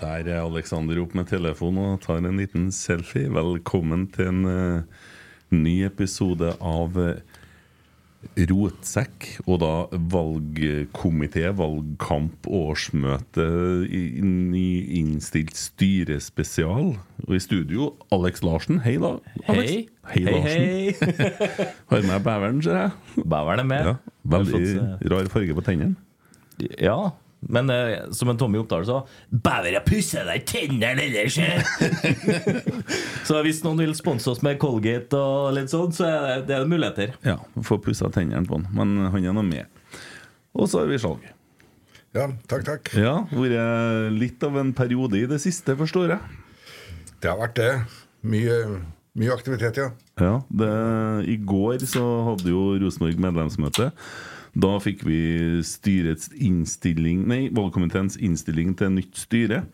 Der er Alexander opp med telefon og tar en liten selfie. Velkommen til en uh, ny episode av eh, Rotsekk, og da valgkomité, valgkamp, årsmøte, nyinnstilt ny innstilt styrespesial. Og i studio, Alex Larsen. Hei, da. Alex. Hei. Hei, Hei, Larsen. hei. Har med beveren, ser jeg. Beveren er med. Ja, veldig fått, rar farge på tennene. eh, Ja, men eh, som en Tommy Oppdal sa Bevere pusser deg tennene ellers! så hvis noen vil sponse oss med Colgate og litt sånn, så er det, det er muligheter. Ja, får pussa tennene på han, men han er nå med. Og så har vi salg. Ja, takk, takk. Ja, vært litt av en periode i det siste, forstår jeg. Det har vært det. Mye, mye aktivitet, ja. Ja, det, I går så hadde jo Rosenborg medlemsmøte. Da fikk vi styrets innstilling Nei, valgkomiteens innstilling til nytt styre.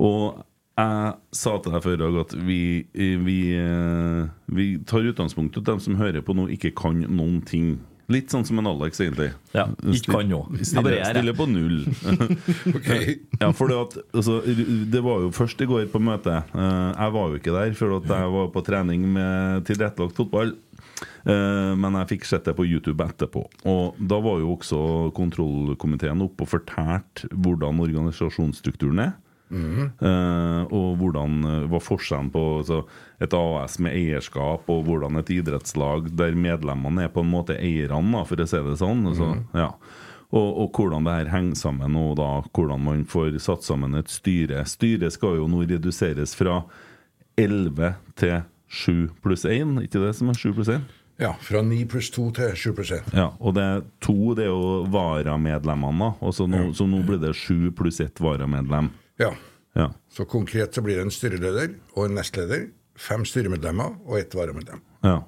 Og jeg sa til deg før i dag at vi, vi, eh, vi tar utgangspunkt i at de som hører på nå, ikke kan noen ting. Litt sånn som en Alex, egentlig. Ja, ikke kan. Jeg Stille, bare er stille på null. Ok. Ja, for det, at, altså, det var jo først i går på møtet. Eh, Jeg var jo ikke der, for at jeg var på trening med tilrettelagt fotball. Eh, Men jeg fikk sett det på YouTube etterpå. Og da var jo også kontrollkomiteen oppe og fortalte hvordan organisasjonsstrukturen er. Eh, og hvordan eh, var forskjellen på altså, et AS med eierskap og hvordan et idrettslag der medlemmene er på en måte eierne, for å si det sånn. Altså, ja. og, og hvordan det her henger sammen, og da hvordan man får satt sammen et styre. Styret skal jo nå reduseres fra 11 til 7 pluss 1, ikke det som er 7 pluss 1? Ja, Fra 9 pluss 2 til 7 Ja, og det er to det er jo varamedlemmene, og så nå, så nå blir det 7 pluss 1 varamedlem. Ja. Ja. Så konkret så blir det en styreleder og en nestleder, fem styremedlemmer og ett varamedlem. ja.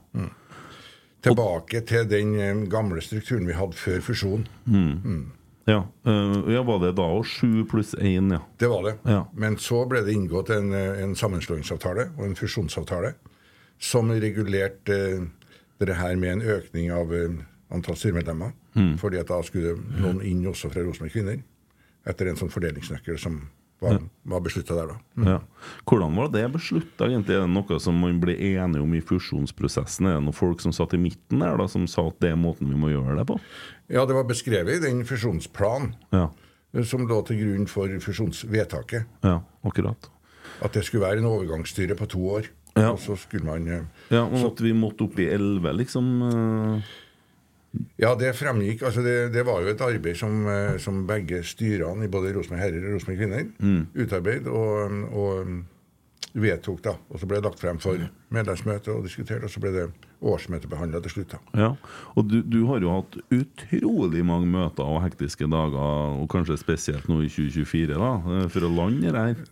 Tilbake til den eh, gamle strukturen vi hadde før fusjonen. Mm. eh, ja, var det da òg sju pluss én, ja. Det var det. Ja. Men så ble det inngått en, eh, en sammenslåingsavtale og en fusjonsavtale som regulerte uh, det her med en økning av uh, antall styremedlemmer. Fordi at da skulle noen inn også fra Rosenborg Kvinner. Etter en sånn fordelingsnøkkel som var, var beslutta der, da. ja. Hvordan var det beslutta, egentlig? Er det noe som man ble enige om i fusjonsprosessen? Er det noen folk som satt i midten der, da, som sa at det er måten vi må gjøre det på? Ja, det var beskrevet i den fusjonsplanen Ja, eh, som lå til grunn for fusjonsvedtaket. ja akkurat. At det skulle være en overgangsstyre på to år. Ja. Og så skulle man eh, Ja, og at vi måtte opp i elleve, liksom. Ja, det fremgikk. altså Det, det var jo et arbeid som, eh, som begge styrene i både Rosenborg herrer og Rosenborg kvinner Mm. utarbeidet og, og vedtok, da. Og så ble det lagt frem for medlemsmøte og diskutert, og så ble det årsmøtebehandla til slutt. da. Ja, og du, du har jo hatt utrolig mange møter og hektiske dager, og kanskje spesielt nå i 2024, da, eh, for å lande det her.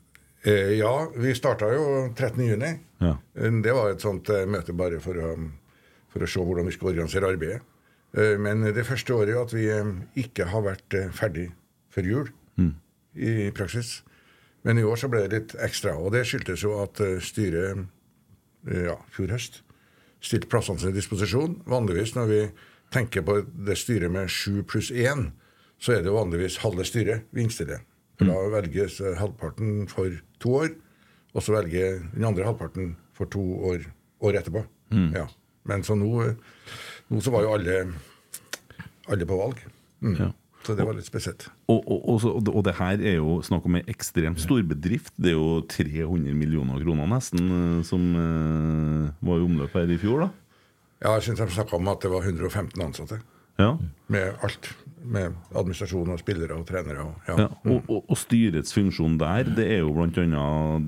Eh, ja, vi starta jo 13. juni. Ja. Eh, Det var et sånt møte bare for å, for å se hvordan vi skal organisere arbeidet. Eh, Men det første året at vi eh, ikke har vært eh, ferdig før jul i praksis. Men i år så ble det litt ekstra, og det skyldtes jo at styret ja, fjor høst stilte plassene til disposisjon. Vanligvis når vi tenker på det styret med sju pluss én, så er det jo vanligvis halve styret vi innstiller. For Da velges halvparten for to år, og så velger den andre halvparten for to år året etterpå. Ja. Men så nå, nå så var jo alle, alle på valg. Mm. Ja. Så det var litt spesielt. Og, og, og, og, det- her er jo snakk om en ekstremt stor bedrift. Det er jo 300 millioner kroner nesten eh, som eh, var i omløp her i fjor, da. Ja, jeg synes de snakka om at det var 115 ansatte. Ja. Med alt. Med administrasjon og spillere og trenere. Og, ja. Og, og, og styrets funksjon der, det er jo annet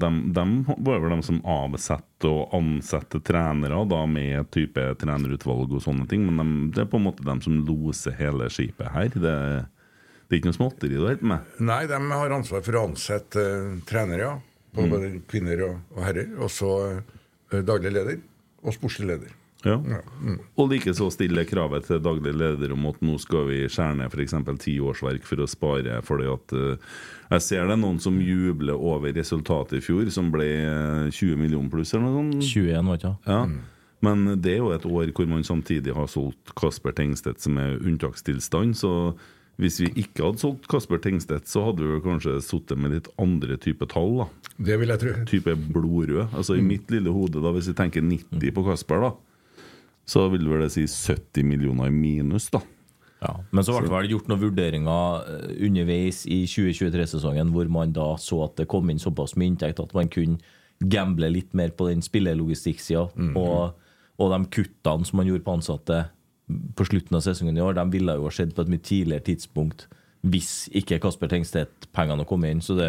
dem, dem var vel dem som avsetter og ansetter trenere, da med type trenerutvalg og sånne ting. Men dem, det er på en måte dem som loser hele skipet her. Det, det er ikke noe småtteri du holder med. Nei, de har ansvar for å ansette uh, trenere, Mm. både kvinner og, og herrer. Og så uh, daglig leder og sportslig leder. Ja. Ja, mm. Og likeså stille kravet til daglig leder om at nå skal vi skjære ned f.eks. ti årsverk for å spare. fordi at uh, Jeg ser det er noen som jubler over resultatet i fjor, som ble eh, 20 millioner pluss eller noe sånt. 21, var ikke det? Ja. Men det er jo et år hvor man samtidig har solgt Kasper Tengstedt, som er unntakstilstand. Så hvis vi ikke hadde solgt Kasper Tengstedt, så hadde vi kanskje sittet med litt andre type tall. da Det vil jeg tro. Type blodrød. Altså I mitt lille hode, da hvis vi tenker 90 på Kasper, da så vil vel det si 70 millioner i minus, da. Ja, Men så ble det gjort noen vurderinger eh, underveis i 2023-sesongen hvor man da så at det kom inn såpass mye inntekt at man kunne gamble litt mer på den spillelogistikksida. Og, og de kuttene som man gjorde på ansatte på slutten av sesongen i år, de ville jo ha skjedd på et mye tidligere tidspunkt hvis ikke Kasper Tengstedt-pengene kommet inn. Så det,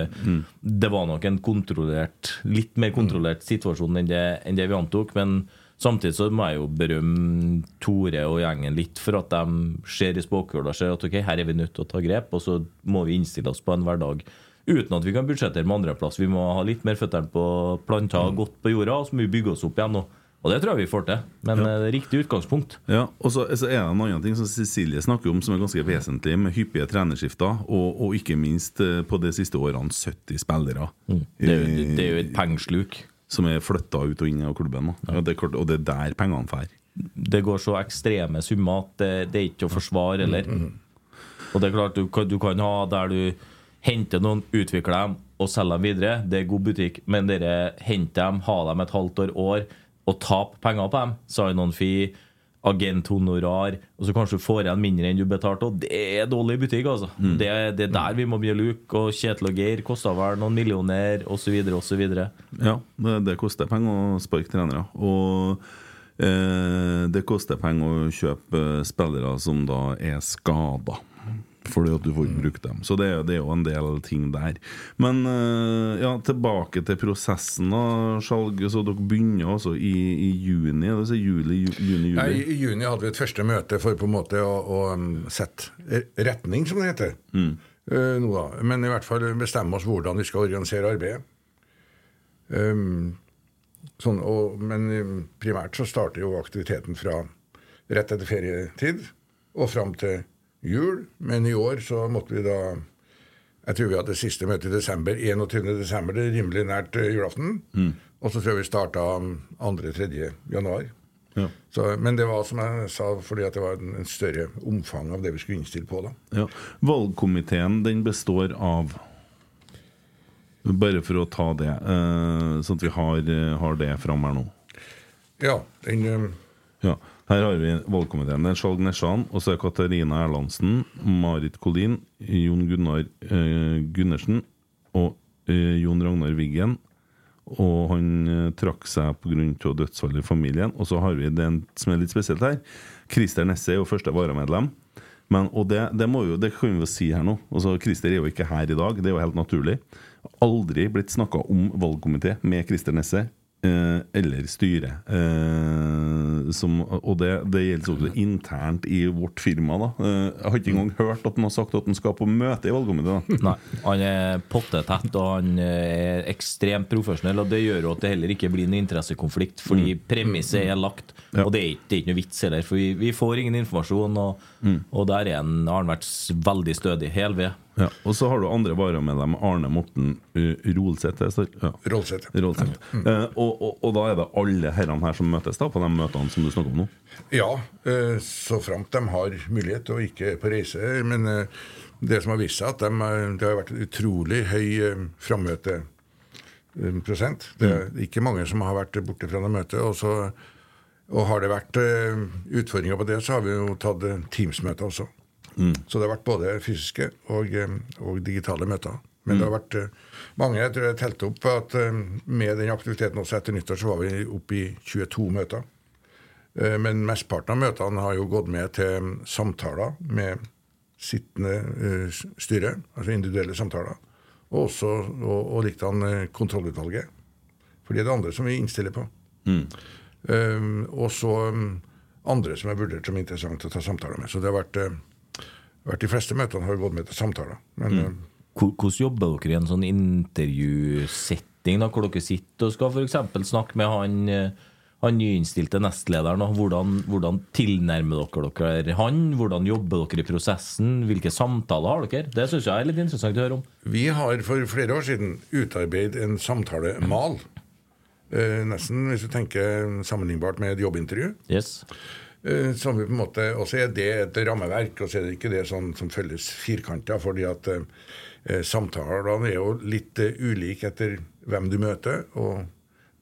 det var nok en kontrollert, litt mer kontrollert situasjon enn det, enn det vi antok. men Samtidig så må jeg jo berømme Tore og gjengen litt for at de ser i spåkula og ser at ok, her er vi nødt til å ta grep, og så må vi innstille oss på en hverdag uten at vi kan budsjettere med andreplass. Vi må ha litt mer føttene på planta, godt på jorda, og så må vi bygge oss opp igjen nå. Og det tror jeg vi får til. Men ja. det er riktig utgangspunkt. Ja, og så, så er det en annen ting som Cecilie snakker om som er ganske vesentlig, med hyppige trenerskifter, og, og ikke minst eh, på de siste årene 70 spillere. Det er jo, det er jo et pengesluk. Som er flytta ut og inn av klubben. Ja, det klart, og det er der pengene drar. Det går så ekstreme summer at det, det er ikke å forsvare heller. Og det er klart, du kan, du kan ha der du henter noen, utvikler dem og selger dem videre. Det er god butikk. Men dere henter dem, ha dem et halvt år, år og tape penger på dem. Sign-on-fee, agenthonorar, og så kanskje du får igjen mindre enn du betalte. Og det er dårlig butikk, altså. Det, er- det er der vi må å luke. Og Kjetil og Geir kosta vel noen millioner, osv., osv. Ja, det, det koster penger å sparke trenere. Og eh, det koster penger å kjøpe spillere som da er skada. Fordi at du får ikke brukt dem. Så det, det er jo en del ting der. Men eh, ja, tilbake til prosessen. da Skjalg, så Dere begynner altså i, i juni? Altså juli, juni, juli. Nei. I juni hadde vi et første møte for på en måte å, å um, sette retning, som det heter. Eh, nå da. Men i hvert fall bestemme oss hvordan vi skal organisere arbeidet. Um, sånn, og, men um, primært så starter jo aktiviteten fra rett etter ferietid og fram til jul. Men i år så måtte vi da Jeg tror vi hadde siste møte i desember. 21. desember, det er rimelig nært julaften. julaften. Og så tror jeg vi starta 2.-3. januar. Ja. Så, men det var som jeg sa, fordi at det var en, en større omfang av det vi skulle innstille på. da. Ja. Valgkomiteen den består av Bare for å ta det, eh, sånn at vi har, eh, har det fram her nå. Ja, den, Ja, Her har vi valgkomiteen. Det er Skjalg Nesjan, og så er Katarina Erlandsen, Marit Kolin, Jon Gunnar eh, Gundersen og eh, Jon Ragnar Wiggen. Og han eh, trakk seg pga. dødsfall i familien. Og så har vi den som er litt spesielt her. Christer Nesse er jo første varamedlem. Men, og det, det, må jo, det kan vi jo si her nå. Altså, Christer er jo ikke her i dag, det er jo helt naturlig. Aldri blitt snakka om valgkomité med Christer Nesse eh, eller styret. Eh, som, og det, det gjelder også internt i vårt firma. da eh, Jeg har ikke engang hørt at han har sagt at han skal på møte i valgkomiteen. Nei, Han er pottetett og han er ekstremt profesjonell. Og Det gjør jo at det heller ikke blir noen interessekonflikt, fordi premisset er lagt. Ja. Og det er, ikke, det er ikke noe vits heller, for vi, vi får ingen informasjon. Og, og der er han, har han vært veldig stødig. Hel ved. Ja, og så har du andre varamedlem, Arne Morten uh, Rolseth. Ja. Rolseth. Rolseth. Eh, og, og, og da er det alle herrene her som møtes da på de møtene som du snakker om nå? Ja, eh, så framt de har mulighet og ikke er på reise. Men eh, det som har vist seg, at de, eh, det har vært en utrolig høy eh, frammøteprosent. Det er ikke mange som har vært borte fra det møtet. Og, så, og har det vært eh, utfordringer på det, så har vi jo tatt eh, Teams-møter også. Så det har vært både fysiske og, eh, og digitale møter. Men det har vært eh, mange. Jeg tror jeg telte opp at eh, med den aktiviteten også etter nyttår, så var vi oppe i 22 møter. Men mesteparten av møtene har jo gått med til mm, samtaler med sittende styre, altså individuelle samtaler. Og også og, og liktan kontrollutvalget. For det er det andre som vi innstiller på. Eh, og så mm, andre som er vurdert som interessant å ta samtaler med. Så det har vært, vært De fleste møtene har gått med til samtaler. Men mm. Hvordan jobber dere i en sånn intervjusetting, da, hvor dere sitter og skal f.eks. snakke med han, eh, han nyinnstilte nestlederen? Hvordan, hvordan tilnærmer dere dere han? Hvordan jobber dere i prosessen? Hvilke samtaler har dere? Det syns jeg er litt interessant å høre om. Vi har for flere år siden utarbeidet en samtalemal. Eh, nesten, hvis du tenker sammenlignbart med et jobbintervju. Yes. Eh, som vi på en måte, Og så er det et rammeverk, og så er det ikke det sånn som følges firkanta. fordi at eh, eh, samtalene er jo litt eh, ulike etter hvem du møter. Og,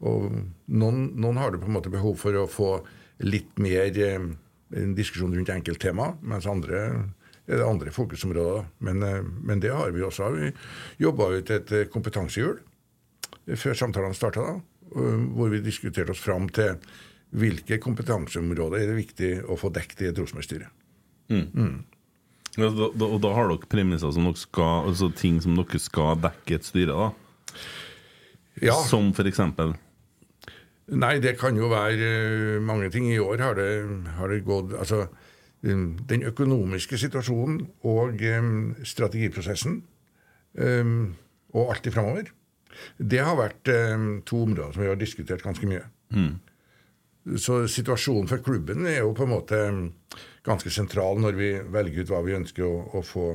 og noen, noen har du på en måte behov for å få litt mer eh, diskusjon rundt enkelttema, mens andre er det andre fokusområder. Men, eh, men det har vi også. Vi jobba ut et eh, kompetansehjul før samtalene starta, hvor vi diskuterte oss fram til hvilke kompetanseområder er det viktig å få dekket i et Rosenborg-styre. Mm. Mm. Ja, og da har dere premisser som dere skal Altså ting som dere skal dekke et styre, da? Ja, Som eksempel nei, det kan jo være eh, mange ting. I år har det, har det gått Altså, den økonomiske situasjonen og um, strategiprosessen um, og alt i framover, det har vært um, to områder som vi har diskutert ganske mye. Så situasjonen for klubben er jo på en måte um, ganske sentral når vi velger ut hva vi ønsker å, å, få,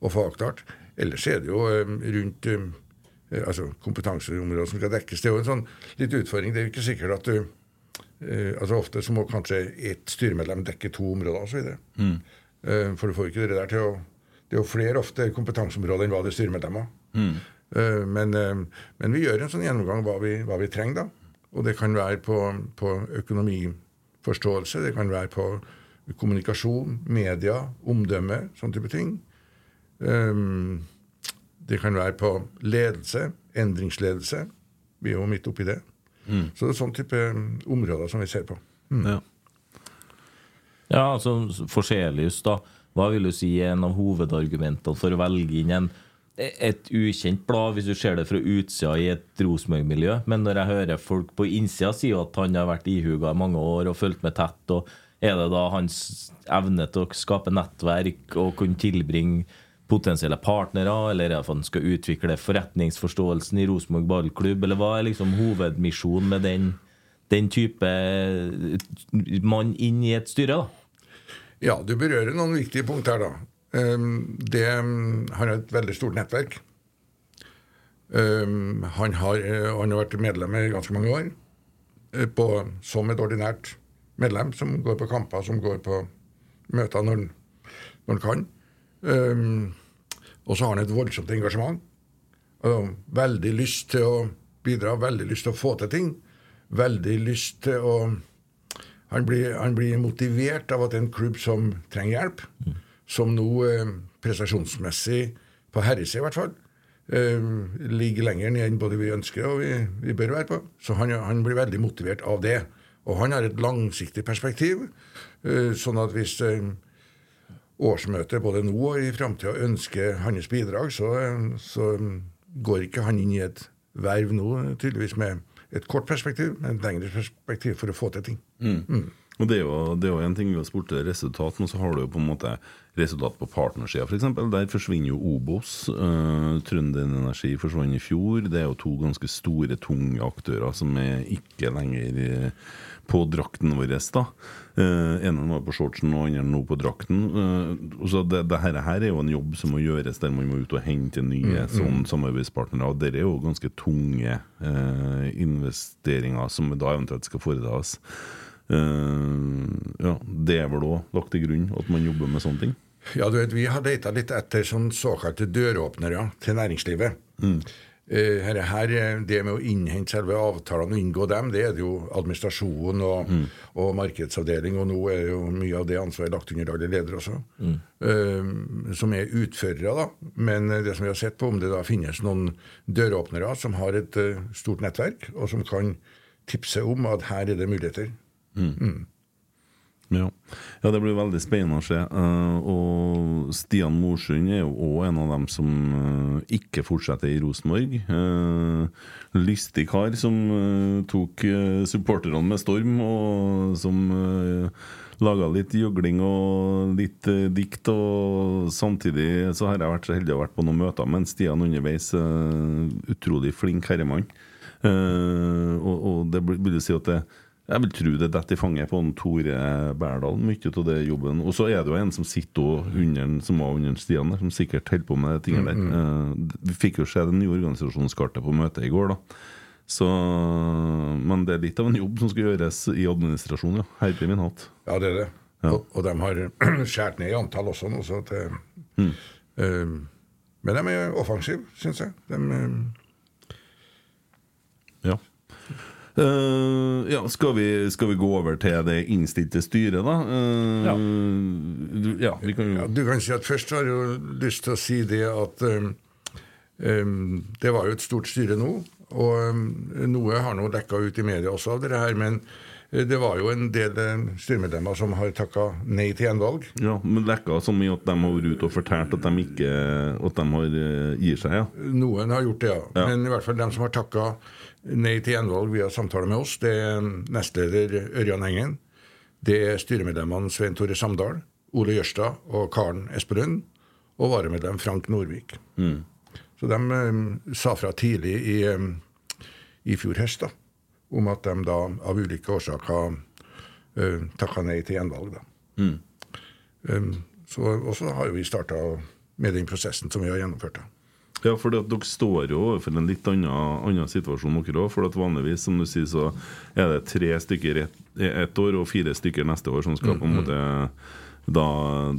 å få avklart. Ellers er det jo um, rundt eh, altså kompetanseområder som skal dekkes. Det er jo en sånn litt utfordring. Det er jo ikke sikkert at du eh, altså Ofte så må kanskje ett styremedlem dekke to områder osv. Mm. Eh, for du får ikke det der til å Det er jo flere ofte kompetanseområder enn hva det er styremedlemmer. Mm. men, eh, men vi gjør en sånn gjennomgang hva vi, hva vi trenger, da. Og det kan være på, på økonomiforståelse, det kan være på kommunikasjon, media, omdømme, sånne type ting. Um, det kan være på ledelse, endringsledelse. Vi er jo midt oppi det. Så det er sånne type um, områder som vi ser på. ja. Ja, altså Forselius, da. Hva vil du si er en av hovedargumentene for å velge inn en, et ukjent blad, hvis du ser det fra utsida i et Rosenborg-miljø? Men når jeg hører folk på innsida si at han har vært ihuga i mange år og fulgt med tett, og er det da hans evne til å skape nettverk og kunne tilbringe potensielle partnere, eller er at han skal utvikle forretningsforståelsen i Rosenborg ballklubb, eller hva er liksom hovedmisjonen med den, den type mann inn i et styre? da? Ja, du berører noen viktige punkt her, da. Um, det, um, han har et veldig stort nettverk. Um, han, har, eh, han har vært medlem i ganske mange år. eh, På, som et ordinært medlem som går på kamper, som går på møter når han, kan. Og så har han et voldsomt engasjement. Veldig lyst til å bidra, veldig lyst til å få til ting. Veldig lyst til å han blir, han blir motivert av at det er en klubb som trenger hjelp. Som nå eh, prestasjonsmessig, på herresida i hvert fall, eh, ligger lenger ned enn både vi ønsker og vi, vi bør være på. Så han, han blir veldig motivert av det. Og han har et langsiktig perspektiv. Eh, sånn at hvis eh, årsmøtet både nå og i framtida ønsker hans bidrag, så, så går ikke han inn i et verv nå tydeligvis med et kort perspektiv, men et lengre perspektiv for å få til ting. Og Det er jo, det er jo en ting vi har spurt til resultat, men så har du jo på en måte resultat på partnersida f.eks. Der forsvinner jo Obos. Uh, Trønder Energi forsvant i fjor. Det er jo to ganske store, tunge aktører som er ikke lenger eh, på drakten vår. da. Uh, ene var på shortsen og andre nå på drakten. Uh, så det, det her, her er jo en jobb som må gjøres der man må ut og hente nye sånn samarbeidspartnere. Og det er jo ganske tunge uh, investeringer som da eventuelt skal foretas. Uh, ja, det er vel òg lagt til grunn at man jobber med sånne ting? Ja, du vet, Vi har leita litt etter sånn såkalte døråpnere til næringslivet. Mm. Uh, her, her, det med å innhente selve avtalene og inngå dem, det er det jo administrasjon og, mm. og, markedsavdeling, og nå er jo mye av det ansvaret lagt under daglig leder også, mm. uh, som er utførere. da. Men det som vi har sett på, om det da finnes noen døråpnere som har et uh, stort nettverk, og som kan tipse om at her er det muligheter. Mm. Ja. ja. det blir veldig spennende å se. Uh, og Stian Morsund er jo òg en av dem som uh, ikke fortsetter i Rosenborg. Uh, lystig kar som tok supporterne med storm, og som laga litt gjøgling og litt dikt. Og samtidig så har jeg vært så heldig å vært på noen møter med Stian underveis. utrolig flink herremann. og, og det vil si at det jeg vil tro det detter i fanget på en Tore Berdal, mye av det jobben. Og så er det jo en som sitter under som var under Stian som sikkert holder på med de tingene der. Mm, mm. Vi fikk jo se det nye organisasjonskartet på møtet i går, da. Så, men det er litt av en jobb som skal gjøres i administrasjonen, ja. Herre min hatt. Ja, det er det. Ja. Og, og, de har skåret ned i antall også nå, så til, mm. uh, Men de er offensive, syns jeg. De, uh, ja. Uh, ja, skal vi, skal vi, gå over til det innstilte styret, da? Uh, ja. Du, ja, kan jo... ja, du kan si at Først har jeg jo lyst til å si det at um, um, det var jo et stort styre nå. Og um, noe har nå dekka ut i media også av det her. Men det var jo en del styremedlemmer som har takka nei til gjenvalg. Ja, men dekka så mye at de har vært ute og fortalt at de ikke At de har gir seg, ja? Noen har gjort det, ja. ja. Men i hvert fall de som har takka nei til gjenvalg via samtale med oss, det er nestleder Ørjan Engen. Det er styremedlemmene Svein Tore Samdal, Ole Jørstad og Karen Espelund. Og varamedlem Frank Norvik. Mm. Så de um, sa fra tidlig i, um, i fjor høst da, om at de da av ulike årsaker uh, takka nei til gjenvalg. da. Mm. Um, så, og så har jo vi starta med den prosessen som vi har gjennomført. da. Ja, for dere står jo overfor en litt annen, annen situasjon, dere òg. For at vanligvis, som du sier, så er det tre stykker ett et år og fire stykker neste år som skal på en mm, mm. måte da,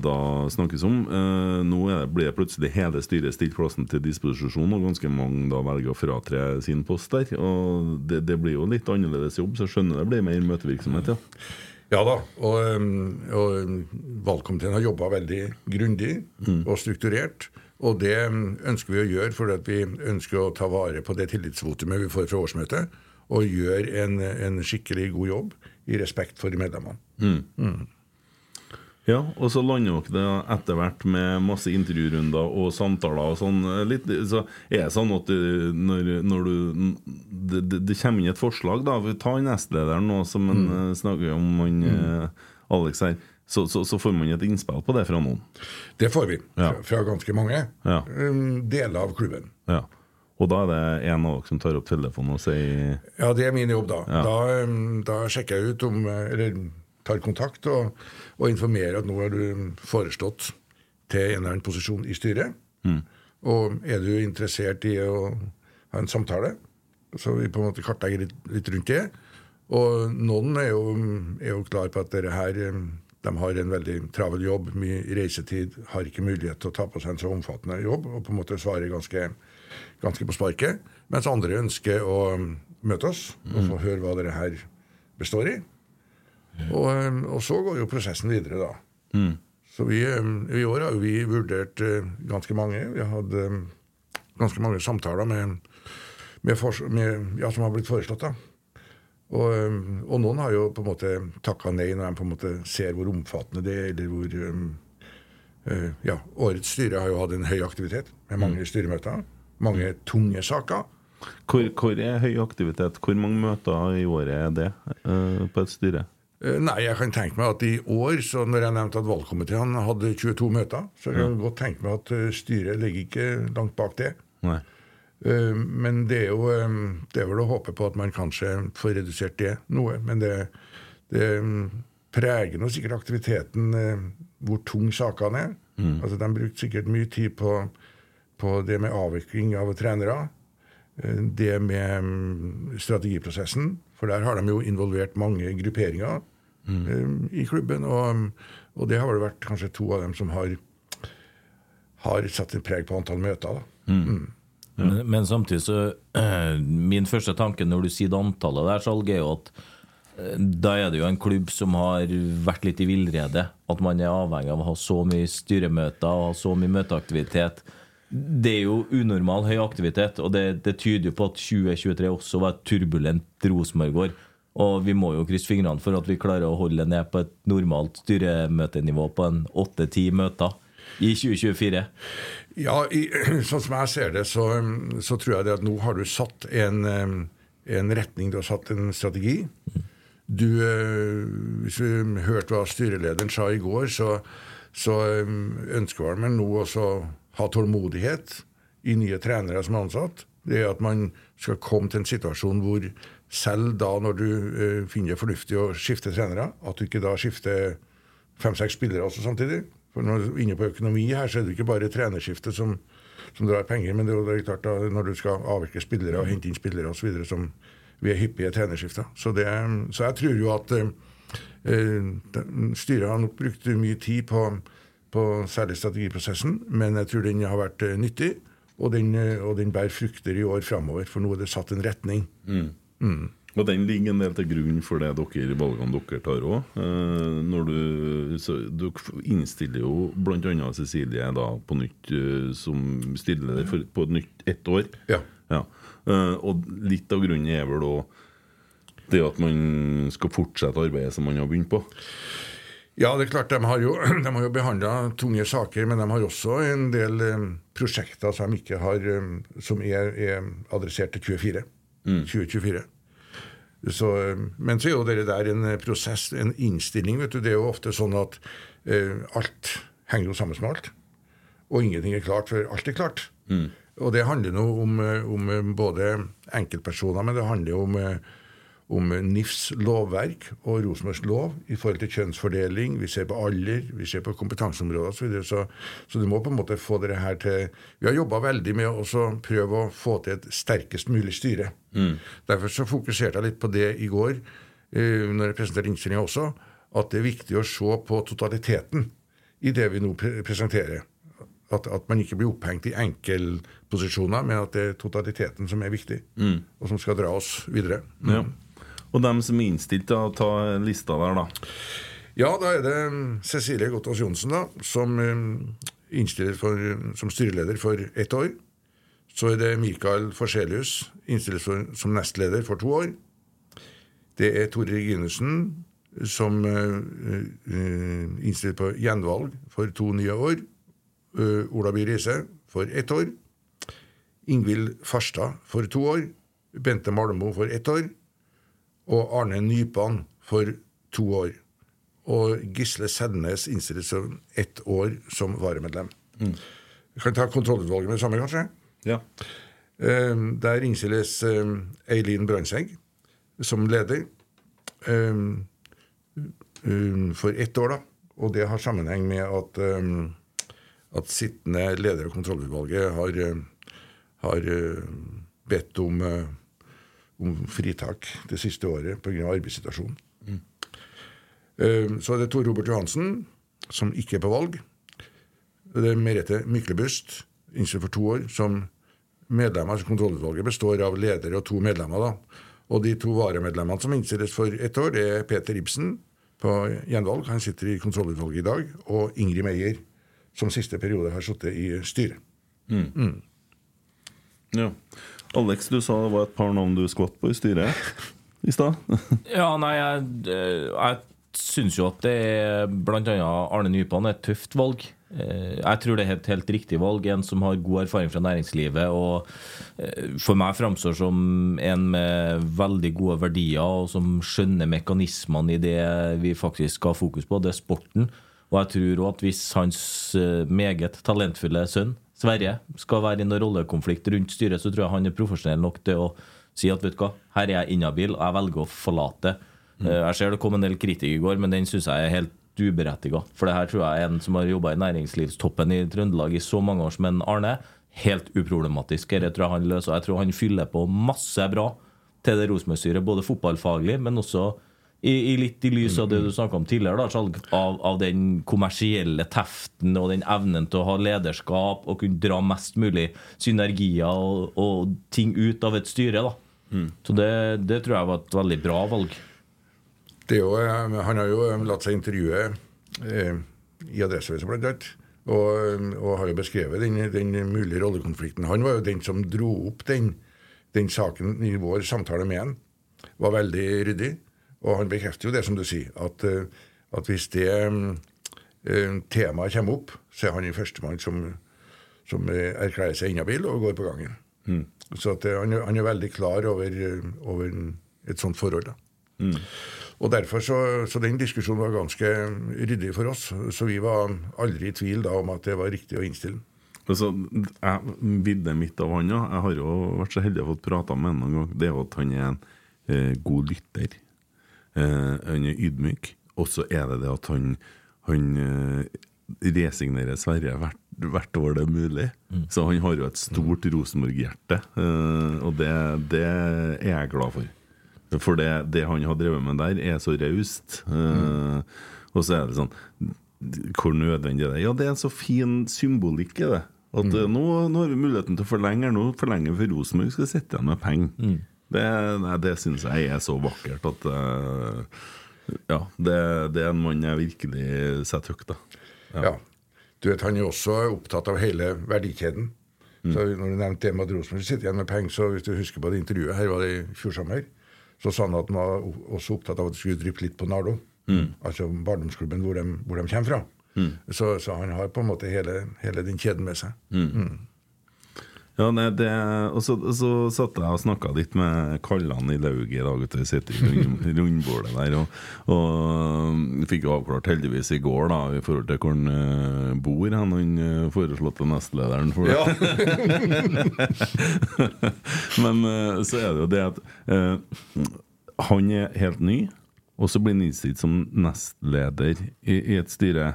da snakkes om. Eh, nå det, blir det plutselig hele styret stilt plassen til disposisjon, og ganske mange da velger å fratre sin post der. Og det, det, blir jo litt annerledes jobb, så jeg skjønner det blir mer møtevirksomhet, ja. Ja da, og, og valgkomiteen har jobba veldig grundig mm. og strukturert. Og det ønsker vi å gjøre fordi vi ønsker å ta vare på det tillitsvotumet vi får fra årsmøtet, og gjøre en, en, skikkelig god jobb i respekt for medlemmene. Mm. Mm. Ja, og så lander dere det etter hvert med masse intervjurunder og samtaler og sånn. Litt, så er det sånn at du, når, når, du det, det, det, kommer inn et forslag, da Vi tar nestlederen nå, som mm. snakker om han, mm. Eh, Alex her så, så, så, får man et innspill på det fra noen? Det får vi. Fra, fra, ganske mange. Ja. Um, deler av klubben. Ja. Og da er det en av dere som tar opp telefonen og sier Ja, det er min jobb, da. Ja. Da, um, da, sjekker jeg ut om Eller tar kontakt og, og informerer at nå er du foreslått til en eller annen posisjon i styret. Mm. Og er du interessert i å ha en samtale, så vi på en måte kartlegger litt, litt rundt det. Og noen er jo, er jo klar på at dette her um, de har en veldig travel jobb, mye reisetid, har ikke mulighet til å ta på seg en så omfattende jobb og på en måte svare ganske, ganske på sparket. Mens andre ønsker å um, møte oss og få høre hva dere her består i. Og, um, og, så går jo prosessen videre, da. Mm. Så vi, um, i år har vi vurdert uh, ganske mange. Vi har hatt ganske mange samtaler med, med, med, ja, som har blitt foreslått. da. Og, og, noen har jo på en måte takka nei når de på en måte ser hvor omfattende det er, eller hvor, um, uh, ja, Årets styre har jo hatt en høy aktivitet med mange styremøter. Mange tunge saker. Hvor, hvor er høy aktivitet? Hvor mange møter i året er det uh, på et styre? Uh, Nei, jeg kan tenke meg at i år, så når jeg nevnte at valgkomiteen hadde 22 møter, så kan jeg godt tenke meg at eh, styret ligger ikke langt bak det. Nei. Eh, Men det er jo eh, det er vel å håpe på at man kanskje får redusert det noe. Men det, det mm, preger nå sikkert aktiviteten eh, hvor tung sakene er. Altså, De brukte sikkert mye tid på, på det med avvikling av trenere. Det med mm, strategiprosessen, for der har de jo involvert mange grupperinger mm. i klubben. Og, og det har vel vært kanskje to av dem som har, har satt en preg på antall møter. da. Men, men samtidig så Min første tanke når du sier det antallet der, salg, er jo at eh, da er det jo en klubb som har vært litt i villrede. At man er avhengig av å ha så mye styremøter og så mye møteaktivitet. Det er jo unormal høy aktivitet, og det, det tyder jo på at 2023 også var et turbulent Rosenborg-år. Og vi må jo krysse fingrene for at vi klarer å holde ned på et normalt styremøtenivå på en åtte-ti møter i 2024. Ja, i, sånn som jeg ser det, så, så tror jeg det at nå har du satt en, eh, en retning, du har satt en strategi. Du, eh, hvis vi hørte hva styrelederen sa i går, så, så eh, ønsker man nå også ha tålmodighet i nye trenere som er ansatt. Det er at man skal komme til en situasjon hvor selv da når du eh, finner det fornuftig å skifte trenere, at du ikke da skifter fem-seks spillere også samtidig. For når inne på økonomi her, så er det ikke bare trenerskiftet som, som drar penger, men det er jo klart da, når du skal avvikle spillere og hente inn spillere osv. som vi er hyppige trenerskifter. Så, det, så jeg tror jo at eh, styret har nok brukt mye tid på, på særlig strategiprosessen, men jeg tror den har vært eh, nyttig, og den, og den bærer frukter i år framover, for nå er det satt en retning. Og den ligger en del til grunn for det dere, valgene dere tar òg. Du innstiller jo bl.a. Cecilie da på nytt eh, som stilleder for, på et nytt ett år. Ja. Ja. Eh, og litt av grunnen er vel òg det at man skal fortsette arbeidet som man har begynt på. Ja, det er klart, de har jo, de har jo behandla tunge saker, men de har også en del eh, prosjekter som, ikke har, eh, som er, er adressert til 24. 2024. Så, eh, men så er jo det der en eh, prosess, en innstilling. vet du, Det er jo ofte sånn at eh, alt henger jo sammen med alt. Og ingenting er klart før alt er klart. Og det handler nå om, eh, om både enkeltpersoner, men det handler jo om eh, om NIFs lovverk og Rosenborgs lov i forhold til kjønnsfordeling. Vi ser på alder, vi ser på kompetanseområder osv. Så, videre. så Så du må på en måte få det her til Vi har jobba veldig med å prøve å få til et sterkest mulig styre. Derfor så fokuserte jeg litt på det i går, uh, når jeg presenterte innstillinga også, at det er viktig å se på totaliteten i det vi nå pre presenterer. At, at man ikke blir opphengt i enkeltposisjoner, men at det er totaliteten som er viktig, og som skal dra oss videre. Ja. Og dem som er innstilt til å ta lista der, da. Ja, da er det mm, Cecilie Gottaas Johnsen, da, som mm, innstiller for, som styreleder for ett år. Så er det Mikael Forselius, innstilt for, som nestleder for to år. Det er Tore Reginussen, som uh, innstiller på gjenvalg for to nye år. Uh, Ola By Riise for ett år. Ingvild Farstad for to år. Bente Malmo for ett år. Og Arne Nypan for to år. Og Gisle Sednes innstiller som ett år som varamedlem. Vi kan ta kontrollutvalget med det samme, kanskje. Ja. Eh, Der innstilles eh, Eileen Brandtzæg som leder eh, eh, for ett år, da. Og det har sammenheng med at, at sittende leder av kontrollutvalget har, har bedt om, eh, om fritak det siste året pga. arbeidssituasjonen. Mm. Så er det Tor Robert Johansen, som ikke er på valg. Det er Merete Myklebust, innstilt for to år, som medlemmer av kontrollutvalget består av leder og to medlemmer. da. Og de to varamedlemmene som innstilles for ett år, det er Peter Ibsen på gjenvalg, han sitter i kontrollutvalget i dag, og Ingrid Meyer, som siste periode har sittet i styret. ja. Alex, du sa det var et par navn du skvatt på i styret i stad. Ja, nei, jeg, eh, jeg syns jo at det er bl.a. Arne Nypan er et tøft valg. Eh, Jeg tror det er et helt riktig valg. En som har god erfaring fra næringslivet. Og eh, for meg framstår som en med veldig gode verdier, og som skjønner mekanismene i det vi faktisk skal ha fokus på. Det er sporten. Og jeg tror også at hvis hans meget talentfulle sønn, Sverre, skal være i noen rollekonflikt rundt styret, så tror jeg han er profesjonell nok til å si at vet du hva, her er jeg inhabil, og jeg velger å forlate. Mm. Jeg ser det kom en del kritikk i går, men den syns jeg er helt uberettiga. For det her tror jeg er en som har jobba i næringslivstoppen i Trøndelag i så mange år som en Arne. Helt uproblematisk. Dette tror jeg han løser. Jeg tror han fyller på masse bra til det Rosenborg-styret, både fotballfaglig, men også i, i litt i lys av det du snakka om tidligere, da, av, av den kommersielle teften og den evnen til å ha lederskap og kunne dra mest mulig synergier og, og ting ut av et styre. da. Så det, det tror jeg var et veldig bra valg. Det jo, eh, han har jo eh, latt seg intervjue eh, i Adresseavisen blant annet. Og, og har jo beskrevet den, den mulige rollekonflikten. Han var jo den som dro opp den, den saken i vår samtale med han. Var veldig ryddig. Og han bekrefter jo det som du sier, at, eh, at hvis det eh, temaet kommer opp, så er han den førstemann som, som eh, erklærer seg inhabil og går på gangen. Så at, eh, han, er- han er veldig klar over, eh, over et sånt forhold. da. Og derfor så, så den diskusjonen var ganske ryddig for oss. Så vi var aldri i tvil da om at det var riktig å innstille. Altså, jeg, Bildet mitt av han, ja. Jeg har jo vært så heldig å få prata med han noen gang. Det er jo at han er en eh, god lytter. Eh, han er ydmyk. Og så er det det at han, han eh, resignerer Sverre hvert, hvert år det er mulig. Så han har jo et stort Rosenborg-hjerte, eh, og det, det er jeg glad for. For det, det han har drevet med der, er så raust. Mm. Og så er det sånn Hvor nødvendig er det Ja, det er en så fin symbolikk i det. At mm. nå, nå har vi muligheten til å forlenge. Nå forlenger vi for Rosenborg skal sitte igjen med penger. Det, nei, det syns jeg er så vakkert at uh, Ja, det, det er en mann jeg virkelig setter høyt, da. Ja. Du vet, Han er også opptatt av hele verdikjeden. Så når du nevnte det med at Rosenborg sitter igjen med penger, så hvis du husker på det intervjuet her var det i fjor sommer, så sa han at han var også opptatt av at det skulle dryppe litt på Nardo. Altså barndomsklubben hvor de, hvor de kommer fra. Så, så han har på en måte hele, hele den kjeden med seg. Ja, nei, det, og så, så satt jeg og snakka litt med Kallan i lauget i dag. Vi sitter i rund, rundbordet der. Og, og fikk avklart heldigvis i går da i forhold til hvor han eh, bor, han, han eh, foreslåtte nestlederen for det. Men eh, så er det jo det at han er helt ny, og så blir han innstilt som nestleder i, i et styre.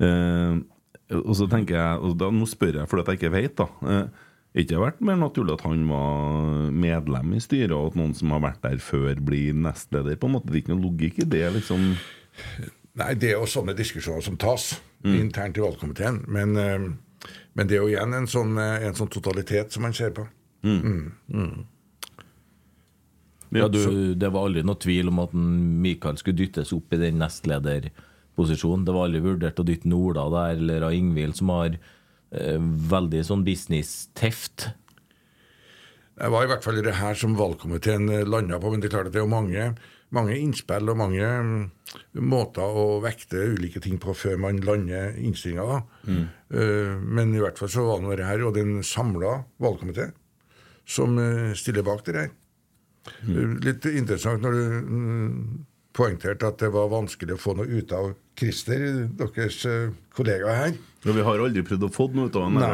Og så tenker jeg, og da, Nå spør jeg fordi jeg ikke vet, da. Ikke vært mer naturlig at han var medlem i styret, og at noen som har vært der før, blir nestleder? på en måte Det er ikke noe logikk i det, liksom. Nei, det er jo sånne diskusjoner som tas internt i valgkomiteen. Men, eh, men det er jo igjen en sånn, eh, en sånn totalitet som man ser på. Ja, du, det var aldri noe tvil om at Mikael skulle dyttes opp i den nestlederposisjonen. Det var aldri vurdert å dytte Ola der, eller av Ingvild, som har veldig sånn business-teft. Det var i hvert fall det her som valgkomiteen landa på, men det er klart at det er mange, mange innspill og mange mm, måter å vekte ulike ting på før man lander innstillinga. Mm. men i hvert fall så var det her, og det er en samla valgkomité som eh, stiller bak det her. Mm. Litt interessant når du mm, poengterte at det var vanskelig å få noe ut av Christer, deres eh, kollega her. Ja, vi har aldri prøvd å få noe ut av ham. Men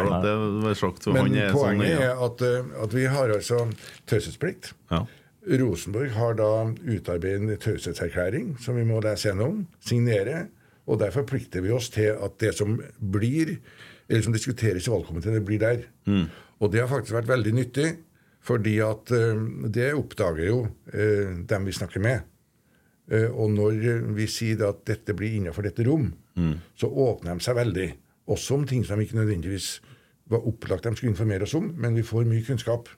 han er poenget er at, eh, at vi har altså taushetsplikt. Ja. Rosenborg har da utarbeidet en taushetserklæring som vi må lese gjennom, signere, og der forplikter vi oss til at det som blir, eller som diskuteres i valgkomiteen, det blir der. Og det har faktisk vært veldig nyttig, fordi at eh, det oppdager jo eh, dem vi snakker med. Eh, og når vi sier at dette blir innenfor dette rom, så åpner de seg veldig. Også om ting som de ikke nødvendigvis var opplagt de skulle informere oss om, men vi får mye kunnskap.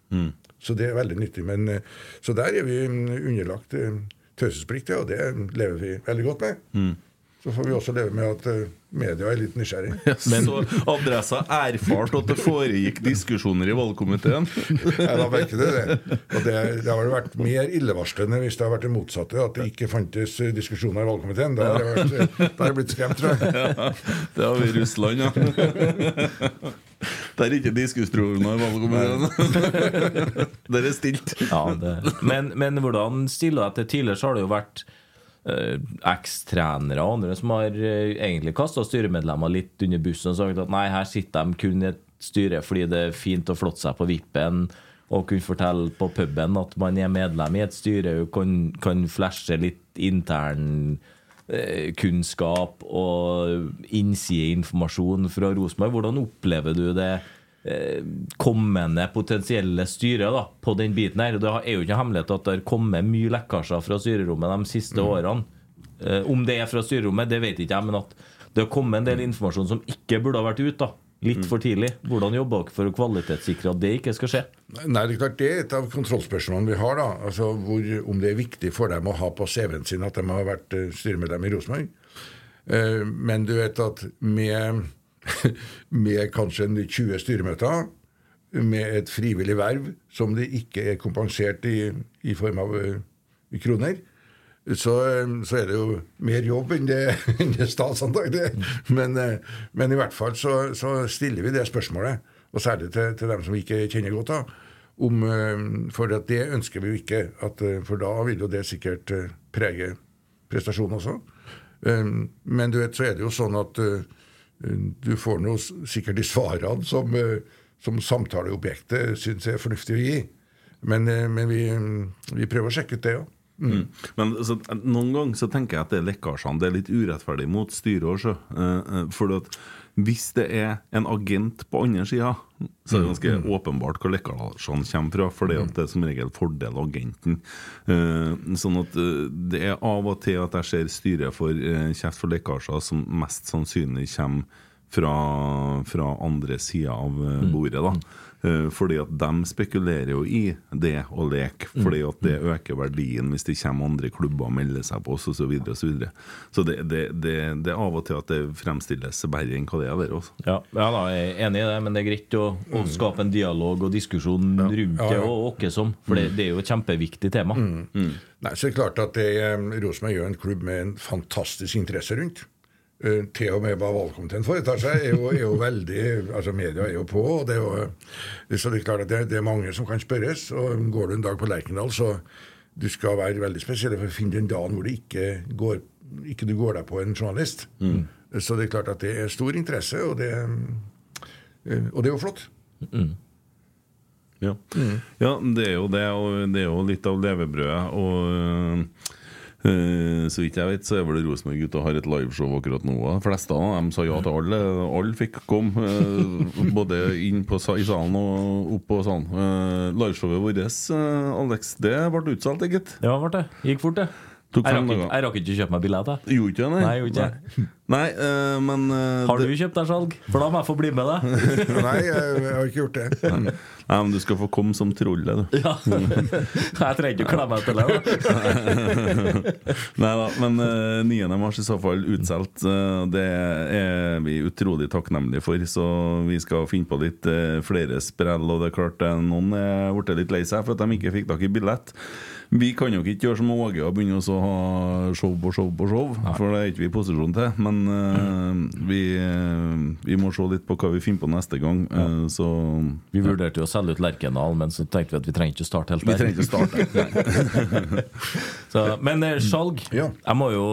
Så det er veldig nyttig. Men, eh, så der er vi mm, underlagt eh, taushetsplikt, og det lever vi veldig godt med. Så får vi også leve med at eh, media er litt nysgjerrig. Men så adressa erfart at det foregikk diskusjoner i valgkomiteen. Nei, da merke til det. Og det, det har vært mer illevarslende hvis det har vært det motsatte, at det ikke fantes eh, diskusjoner i valgkomiteen. Da har det, vært, eh, da har det blitt skremt, tror jeg. Ja, det har vi i Russland, ja. Det er ikke diskusjoner i valgkomiteen. Det er stilt. Ja, det. Men, men hvordan stiller du deg til Tidligere så har det jo vært ekstrenere og andre som har eh, egentlig kasta styremedlemmer litt under bussen og sagt at nei, her sitter de kun i et styre fordi det er fint å flotte seg på vippen og kunne fortelle på puben at man er medlem i et styre og kan, kan flashe litt intern eh, kunnskap og innsideinformasjon fra Rosenborg. Hvordan opplever du det eh, kommende potensielle styret da, på den biten her? Det er jo ikke hemmelighet at det har kommet mye lekkasjer fra styrerommet de siste årene. Eh, om det er fra styrerommet, det vet ikke jeg, men at det har kommet en del informasjon som ikke burde ha vært ute. da Litt for tidlig. Hvordan jobber dere for å kvalitetssikre at det ikke skal skje? Nei, Det er klart det er et av kontrollspørsmålene vi har. da, altså hvor, Om det er viktig for dem å ha på CV-en sin at de har vært eh, styremedlem i Rosenborg. Eh, men du vet at med, med kanskje 20 styremøter, med et frivillig verv som det ikke er kompensert i, i form av i kroner, så, eh, så er det jo mer jobb enn det, enn det statsantagelig er. Men, eh, men i hvert fall så, så stiller vi det spørsmålet, og særlig til, til dem som vi ikke kjenner godt, da, om, eh, for det ønsker vi jo ikke. At, eh, for da vil jo det sikkert eh, prege prestasjonen også. Eh, Men du vet, så er det jo sånn at eh, du får nå sikkert de svarene som, eh, som samtaleobjektet syns er fornuftig å gi. Men, eh, men vi, vi prøver å sjekke ut det òg. Mm. Men så, noen ganger så tenker jeg at det er lekkasjene Det er litt urettferdig mot styret også. sjø. eh, for at hvis det er en agent på andre sida, så er det ganske åpenbart hvor lekkasjene kommer fra. For det at det er som regel fordel agenten. Eh, sånn at eh, det er av og til at jeg ser styret for eh, kjeft for lekkasjer som mest sannsynlig kommer fra, fra andre sida av eh, bordet. da Eh, Fordi at de spekulerer jo i det å leke, fordi at det øker verdien hvis det kommer andre klubber og melder seg på oss osv. Så, videre, og så, videre. så det, det, det, det er av og til at det fremstilles verre enn hva det er. Der, også. Ja, ja da, jeg er enig i det, men det er greit å, å skape en dialog og diskusjon rundt Ja, det ja. og åkke som. For det, det er jo et kjempeviktig tema. Nei, så er det klart at det, eh, Rosenborg er jo en klubb med en fantastisk interesse rundt. Eh, Til og med hva valgkomiteen foretar seg, er jo, er jo veldig altså Media er jo på. og det er jo, Så det er klart at det, det er mange som kan spørres. og Går du en dag på Lerkendal, så du skal være veldig spesiell for å finne den dagen hvor det ikke går, ikke du går deg på en journalist. Så det er klart at det er stor interesse, og det, eh, og det er jo flott. Ja. ja, det er jo det, og det er jo litt av levebrødet. Og øh, så vidt jeg vet, så er vel Rosenborg-gutta har et liveshow akkurat nå. De fleste av dem sa ja til alle. Alle fikk komme, øh, både inn på, i salen og opp på salen. Uh, liveshowet vårt, Alex, det ble utsolgt, gitt. Ja, ble det. Gikk fort, det. Tok Jeg rakk, ikke, jeg rakk ikke å kjøpe meg billett. jeg. Gjorde ikke det, nei? Nei, jeg gjorde ikke Nei, øh, men øh, Har du det- kjøpt deg salg? For da må jeg få bli med deg. Nei, jeg, jeg har ikke gjort det. Nei, men du skal få komme som trollet, du. Ja. Jeg trenger ikke å klemme det. da. Nei da, men eh, 9. mars i så fall utsolgt. det er vi utrolig takknemlige for. Så vi skal finne på litt flere sprell. Og det er klart noen er blitt litt lei seg for at de ikke fikk tak i billett. Vi kan jo ikke gjøre som Åge og begynne å ha show på show på show, for det er ikke vi i posisjon til. Men eh, vi, eh, vi må se litt på hva vi finner på neste gang. eh, så Vi vurderte jo å selge ut Lerkendal, men så tenkte vi at vi trenger ikke starte helt der. vi trenger ikke starte. Så, men Skjalg, salg Ja. Jeg må jo,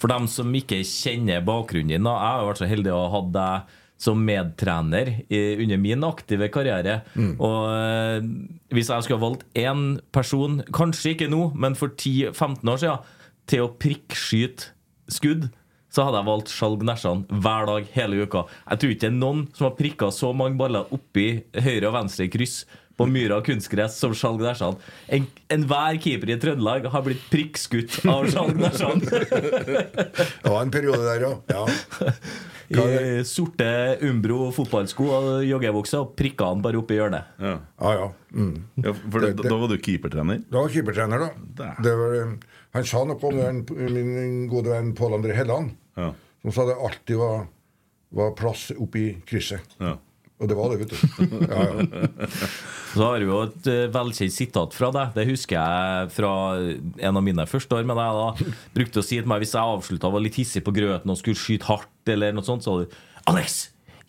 For dem som ikke kjenner bakgrunnen din Jeg har vært så heldig å ha hatt deg som medtrener i, under min aktive karriere. Og eh, Hvis jeg skulle ha valgt én person, kanskje ikke nå, men for 10-15 år siden, til å prikkskyte skudd så hadde jeg valgt Skjalg Nesjan hver dag hele uka. Jeg tror ikke det er noen som har prikka så mange baller oppi høyre og venstre kryss på myra kunstgress som Skjalg Nesjan. En- Enhver keeper i Trøndelag har blitt prikkskutt av Skjalg Nesjan. Det var en periode der, ja. ja. I sorte Umbro fotballsko og joggebukse og prikka han bare opp i hjørnet. Ja. Ja, ja. Mm. Ja, for det, Det- da var du keepertrener? Da var keepertrener, da. Det var, eh, han sa noe om den, min gode venn Pål André Helland. Ja. Som sa det alltid var, var plass oppi krysset. Ja. Og det var det, vet du. Ja, ja. Så har vi jo et eh, velkjent sitat fra deg. Det husker jeg fra en av mine første år med deg. da Brukte å si til meg hvis jeg avslutta var litt hissig på grøten og skulle skyte hardt, eller noe sånt, så sa du Alex!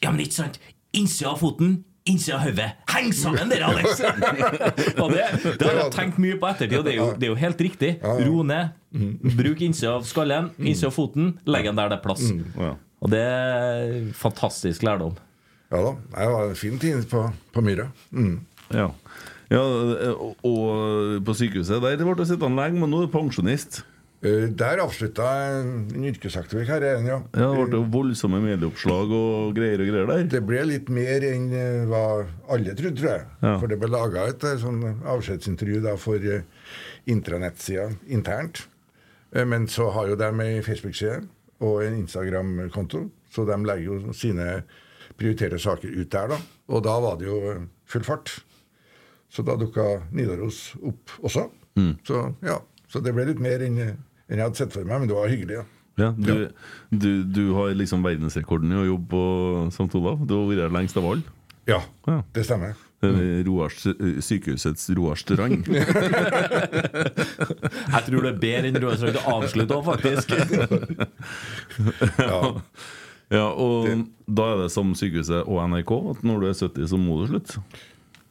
Ja, men ikke sant? Innsida av foten, innsida av hodet. Heng sammen dere, Alex! og det, det har jeg tenkt mye på ettertid, og det er jo, det er jo helt riktig. Ro ned. Bruk innsida av skallen, innsida av foten. Legg den der det er plass. Og det er fantastisk lærdom. ja da. Det var en fin tid på, på Myra. Mm. Ja. ja og, og på sykehuset der ble du sittende lenge, men nå er du pensjonist. Eh, Der avslutta jeg en yrkesaktiv karriere, ja. Ja, Det ble voldsomme medieoppslag og greier og greier der. Det ble litt mer enn eh, hva alle trodde, tror jeg. Ja. For det ble laga et eh, sånn avskjedsintervju da for intranettsida internt. Men så har jo de ei Facebook-side og en Instagram-konto, så de legger jo sine prioriterte saker ut der, da. Og da var det jo full fart. Så da dukka Nidaros opp også. Så ja, så det ble litt mer enn enn jeg hadde sett for meg, men det var hyggelig. ja. Ja, du, du, du har liksom verdensrekorden i å jobbe på St. Olav. Du har vært her lengst av alle. Ja, Ja. det stemmer. Det er Roars, sykehusets Roar Strand. Jeg tror det er bedre enn Roar Strand å avslutte òg, faktisk. Ja. Ja, og da er det som sykehuset og NRK at når du er 70, så må du slutte.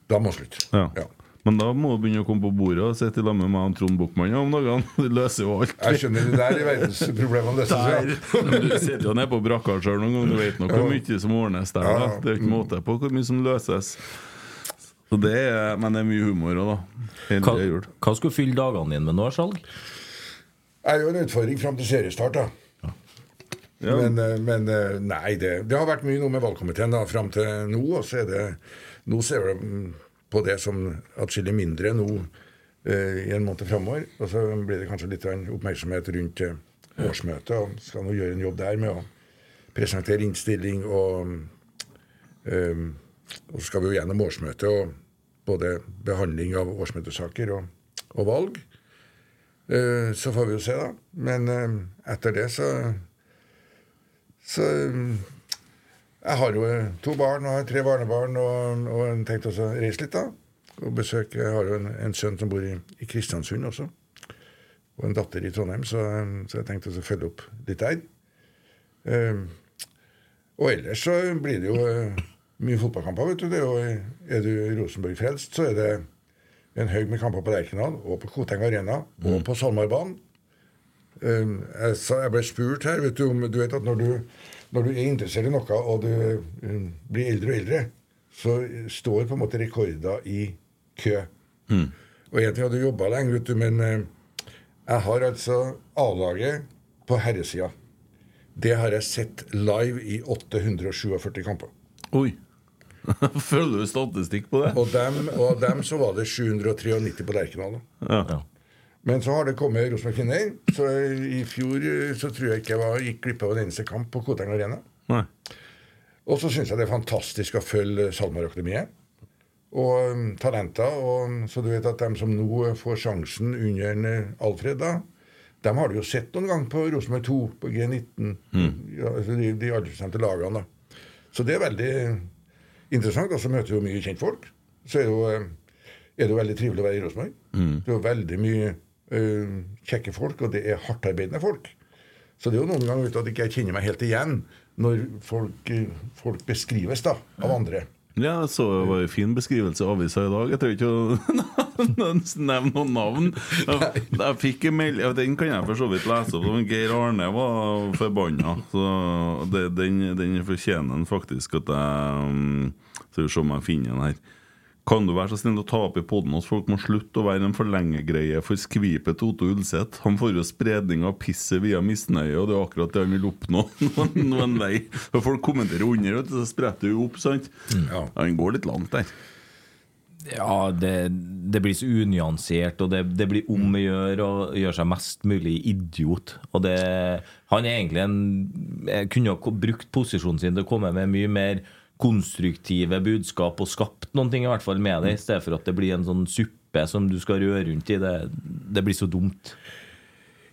Da må slutt. Ja. Ja. Men da må du begynne å komme på bordet og sitte sammen med meg og Trond Buchmann om dagene. Det løser jo alt. Jeg skjønner det der i verdensproblemene løses. Ja. Du sitter jo nede på brakka sjøl noen ganger, du vet nok hvor mye som ordnes der. Da. Det er jo ikke måte på hvor mye som løses. Så det er, men det er mye humor òg, da. Hva, hva skulle fylle dagene dine med nå, Skjalg? Det er jo en utfordring fram til seriestart, da. Ja. Men, eh, men eh, nei, det, det har vært mye nå med valgkomiteen da, fram til nå. Og så er det Nå ser vi mm, på det som atskillig mindre nå eh, i en måned framover. Og så blir det kanskje litt oppmerksomhet rundt eh, årsmøtet. Og skal nå gjøre en jobb der med å presentere innstilling og eh, Og så skal vi jo gjennom årsmøtet og både behandling av årsmøtesaker og, og valg. Eh, Så får vi jo se, da. Men eh, etter det så Så Jeg har jo to barn og tre barnebarn og, og tenkte også å reise litt, da. Og besøke Jeg har jo en, en sønn som bor i, i Kristiansund også. Og en datter i Trondheim, så, så jeg tenkte å følge opp litt der. Eh, og ellers så blir det jo eh, mye fotballkamper, vet du. Det jo, er du Rosenborg-frelst, så er det en haug med kamper på Lerkendal og på Koteng Arena og på SalMarbanen. Um, jeg, jeg ble spurt her, vet du, om du vet at når du, når du er interessert i noe, og du um, blir eldre og eldre, så står på en måte rekorder i kø. Og en ting hadde jobba lenge, vet du, men uh, jeg har altså A-laget på herresida. Det har jeg sett live i 847 kamper. Oi! Følger du statistikk på det? Og dem, og dem så var det 793 på Lerkendal. da. Ja. Men så har det kommet Rosenborg Kvinner. Så i fjor eh, så tror jeg ikke jeg var, gikk glipp av en eneste kamp på Koteng Arena. Nei. Og så syns jeg det er fantastisk å følge SalMar-akademiet. Og um, talenter. Og, så du vet at dem som nå får sjansen under eh, Alfred, da, dem har du jo sett noen gang på Rosenborg 2, på G19. Ja, altså de, de aldersbestemte lagene. da. Så det er veldig interessant. Og så møter du mye kjentfolk. Så er det jo, eh, er det jo veldig trivelig å være i Rosenborg. Det er jo veldig mye eh, kjekke folk, og det er hardtarbeidende folk. Så det er jo noen ganger at jeg ikke kjenner meg helt igjen når folk, eh, folk beskrives da, av andre. Ja, jeg så det var en fin beskrivelse av avisa i dag. Jeg trenger ikke å nevne noen navn. Jeg, jeg fikk en meld Den kan jeg for så vidt lese opp. Geir Arne var forbanna. Så det, den, den fortjener han faktisk at jeg Skal vi se om jeg finner den her. Kan du være så snill å ta opp i poden at folk må slutte å være en forlengegreie for skvipet Otto Ulseth? Han får jo spredning av pisset via misnøye, og det er akkurat det han vil oppnå. Noen vei. Og folk kommenterer under, og du, så spretter jo opp, sant? Ja. Ja, Han går litt langt der. Ja, det, det blir så unyansert, og det, det blir om å gjøre å gjøre seg mest mulig idiot. Og det, han er egentlig en Kunne ha brukt posisjonen sin til å komme med mye mer konstruktive budskap og skapt noen ting i hvert fall med det, i stedet for at det blir en sånn suppe som du skal røre rundt i. Det, det blir så dumt.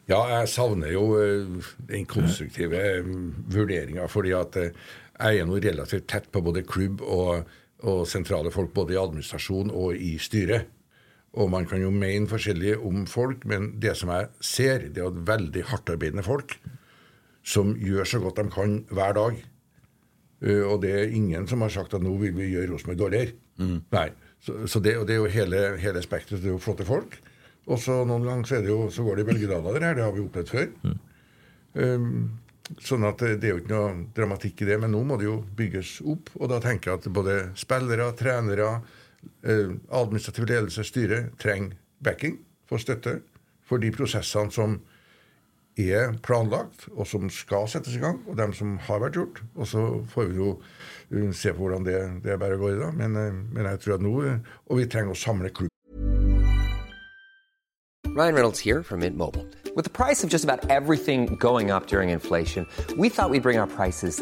Ja, jeg savner jo eh, den konstruktive eh, vurderinga, fordi at eh, jeg er nå relativt tett på både klubb og, og sentrale folk, både i administrasjon og i styret. Og man kan jo mene forskjellig om folk, men det som jeg ser, det er veldig hardtarbeidende folk som gjør så godt de kan hver dag. Uh, og det er ingen som har sagt at nå vil vi gjøre Rosenborg dårligere. Nei. Så, så det, det er jo hele, hele spekteret. Det er jo flotte folk. Og så noen ganger er det jo, så går det i bølgedaler her. Det har vi opplevd før. Um, sånn at det, det er jo ikke noe dramatikk i det, men nå må det jo bygges opp. Og da tenker jeg at både spillere, trenere, eh, administrativ ledelse, styre trenger backing for støtte for de prosessene som er planlagt, og som skal settes i gang, og dem som har vært gjort. Og så får vi jo se på hvordan det, det bare går i dag. Men, eh, men jeg tror at nå eh, Og vi trenger å samle klubb. Ryan Reynolds here from Mint Mobile. With the price of just about everything going inflation, we thought we'd bring our prices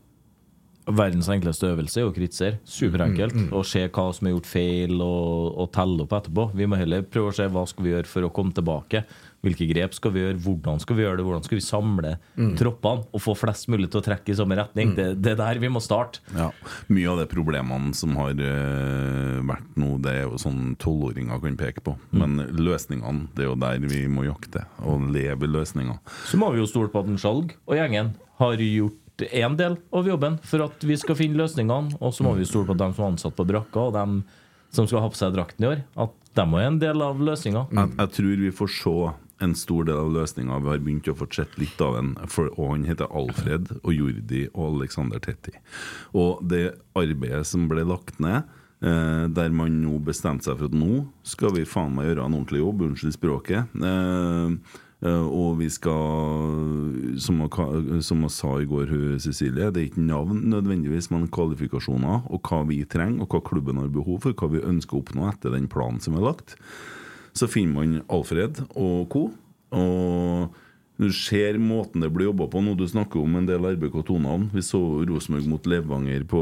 Verdens enkleste øvelse er å kritisere. Superenkelt. Og se hva som er gjort feil, og, og telle opp etterpå. Vi må heller prøve å se hva skal vi gjøre for å komme tilbake. Hvilke grep skal vi gjøre, hvordan skal vi gjøre det, hvordan skal vi samle troppene og få flest mulig til å trekke i samme retning. Det, det er der vi må starte. Ja, Mye av de problemene som har eh, vært nå, det er jo sånn tolvåringer kan peke på. Men løsningene, det er jo der vi må jakte, og leve løsninger. Så må vi jo stole på at en Skjalg og gjengen har gjort én del av jobben for at vi skal finne løsningene. Og så må vi stole på at de som er ansatt på brakka, og dem som skal ha på seg drakten i år, at de er en del av løsninga. Jeg, jeg tror vi får se en stor del av løsninga. Vi har begynt å få sett litt av den. For, og han heter Alfred og Jordi og Alexander Tetti. Og det arbeidet som ble lagt ned Eh, der man nå bestemte seg for at nå skal vi faen meg gjøre en ordentlig jobb, unnskyld språket. Eh, og vi skal, som jeg, sa i går, Cecilie, det er ikke navn nødvendigvis, men kvalifikasjoner. Og hva vi trenger, og hva klubben har behov for, hva vi ønsker å oppnå etter den planen som er lagt. Så finner man Alfred og co. Og du ser måten det blir jobba på nå. Du snakker om en del RBK2-navn. Vi så Rosenborg mot Levanger på,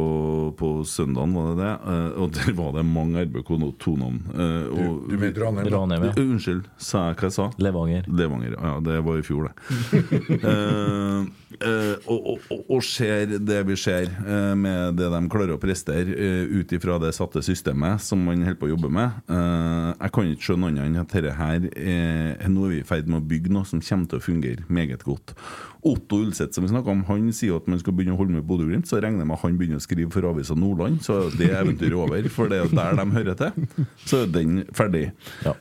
på søndagen, var det det? Eh, og der var det mange RBK2-navn. Eh, Du, du mente Ranheim? Ja. Unnskyld, sa jeg hva jeg sa? Levanger. Levanger, ja. Det var i fjor, det. Eh, eh, og, og, og, ser det vi ser uh, med det de klarer å prestere uh, ut ifra det satte systemet som man holder på å jobbe med. Jeg kan ikke skjønne annet enn at dette her er, nå er vi i ferd med å bygge noe som kommer til å fungere meget godt. Otto Ulseth som vi om, han sier at man skal begynne å holde med Bodø-Glimt. Så regner jeg med at han begynner å skrive for Avisa Nordland, så er det eventyret over. For det er der de hører til. Så er den ferdig. Ja.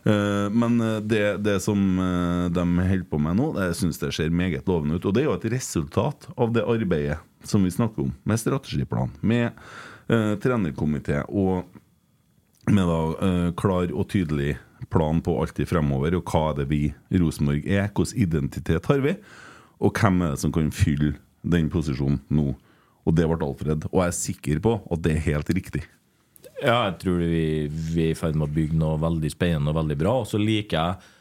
Men det, det som de holder på med nå, det syns jeg ser meget lovende ut. Og det er jo et resultat av det arbeidet som vi snakker om, med strategiplan, med uh, trenerkomité og med da eh, klar og tydelig plan på alt i fremover, og hva er det vi i Rosenborg er, hvilken identitet har vi, og hvem er det som kan fylle den posisjonen nå. Og det ble Alfred. Og jeg er sikker på at det er helt riktig. Ja, jeg tror vi, vi er i ferd med å bygge noe veldig spennende og veldig bra. Og så liker jeg eh,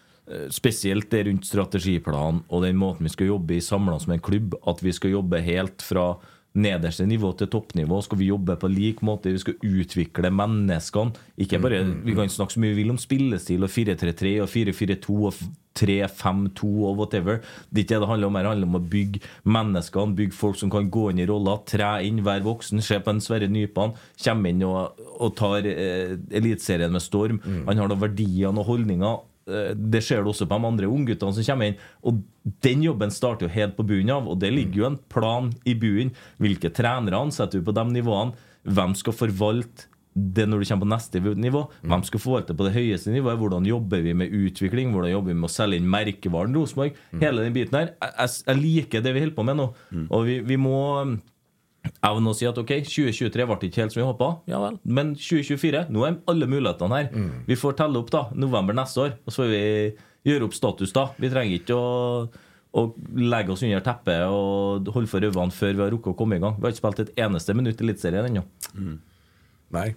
spesielt det rundt strategiplanen og den måten vi skal jobbe i samla som en klubb. At vi skal jobbe helt fra nederste nivå til toppnivå. Skal vi jobbe på lik måte? Vi skal utvikle menneskene. Ikke bare, Vi kan snakke så mye vi vil om spillestil og 4-3-3 og 4-4-2 og 3-5-2 og whatever. Det er ikke det det handler om. Det handler om å bygge menneskene, bygge folk som kan gå inn i roller, tre inn, være voksen. Se på en Sverre Nypan. Kommer inn og, og tar eh, Eliteserien med storm. Han har da verdiene og holdninger. Eh, Det ser du også på de andre ungguttene som kommer inn. Og den jobben starter jo helt på bunnen av, og det ligger jo en plan i bunnen. Hvilke trenere ansetter du på de nivåene? Hvem skal forvalte det når du kommer på neste nivå? Hvem skal forvalte på det høyeste nivået? Hvordan jobber vi med utvikling? Hvordan jobber vi med å selge inn merkevaren Rosenborg? Hele den biten her. Jeg, jeg, jeg liker det vi holder på med nå. Og vi, vi må evne å si at ok, 2023 ble ikke helt som vi håpa, ja vel. Men 2024, nå er alle mulighetene her. Vi får telle opp da, november neste år, og så får vi gjøre opp status da. Vi trenger ikke å, å legge oss under teppet og holde for øynene før vi har rukket å komme i gang. Vi har ikke spilt et eneste minutt i Eliteserien ennå. Nei.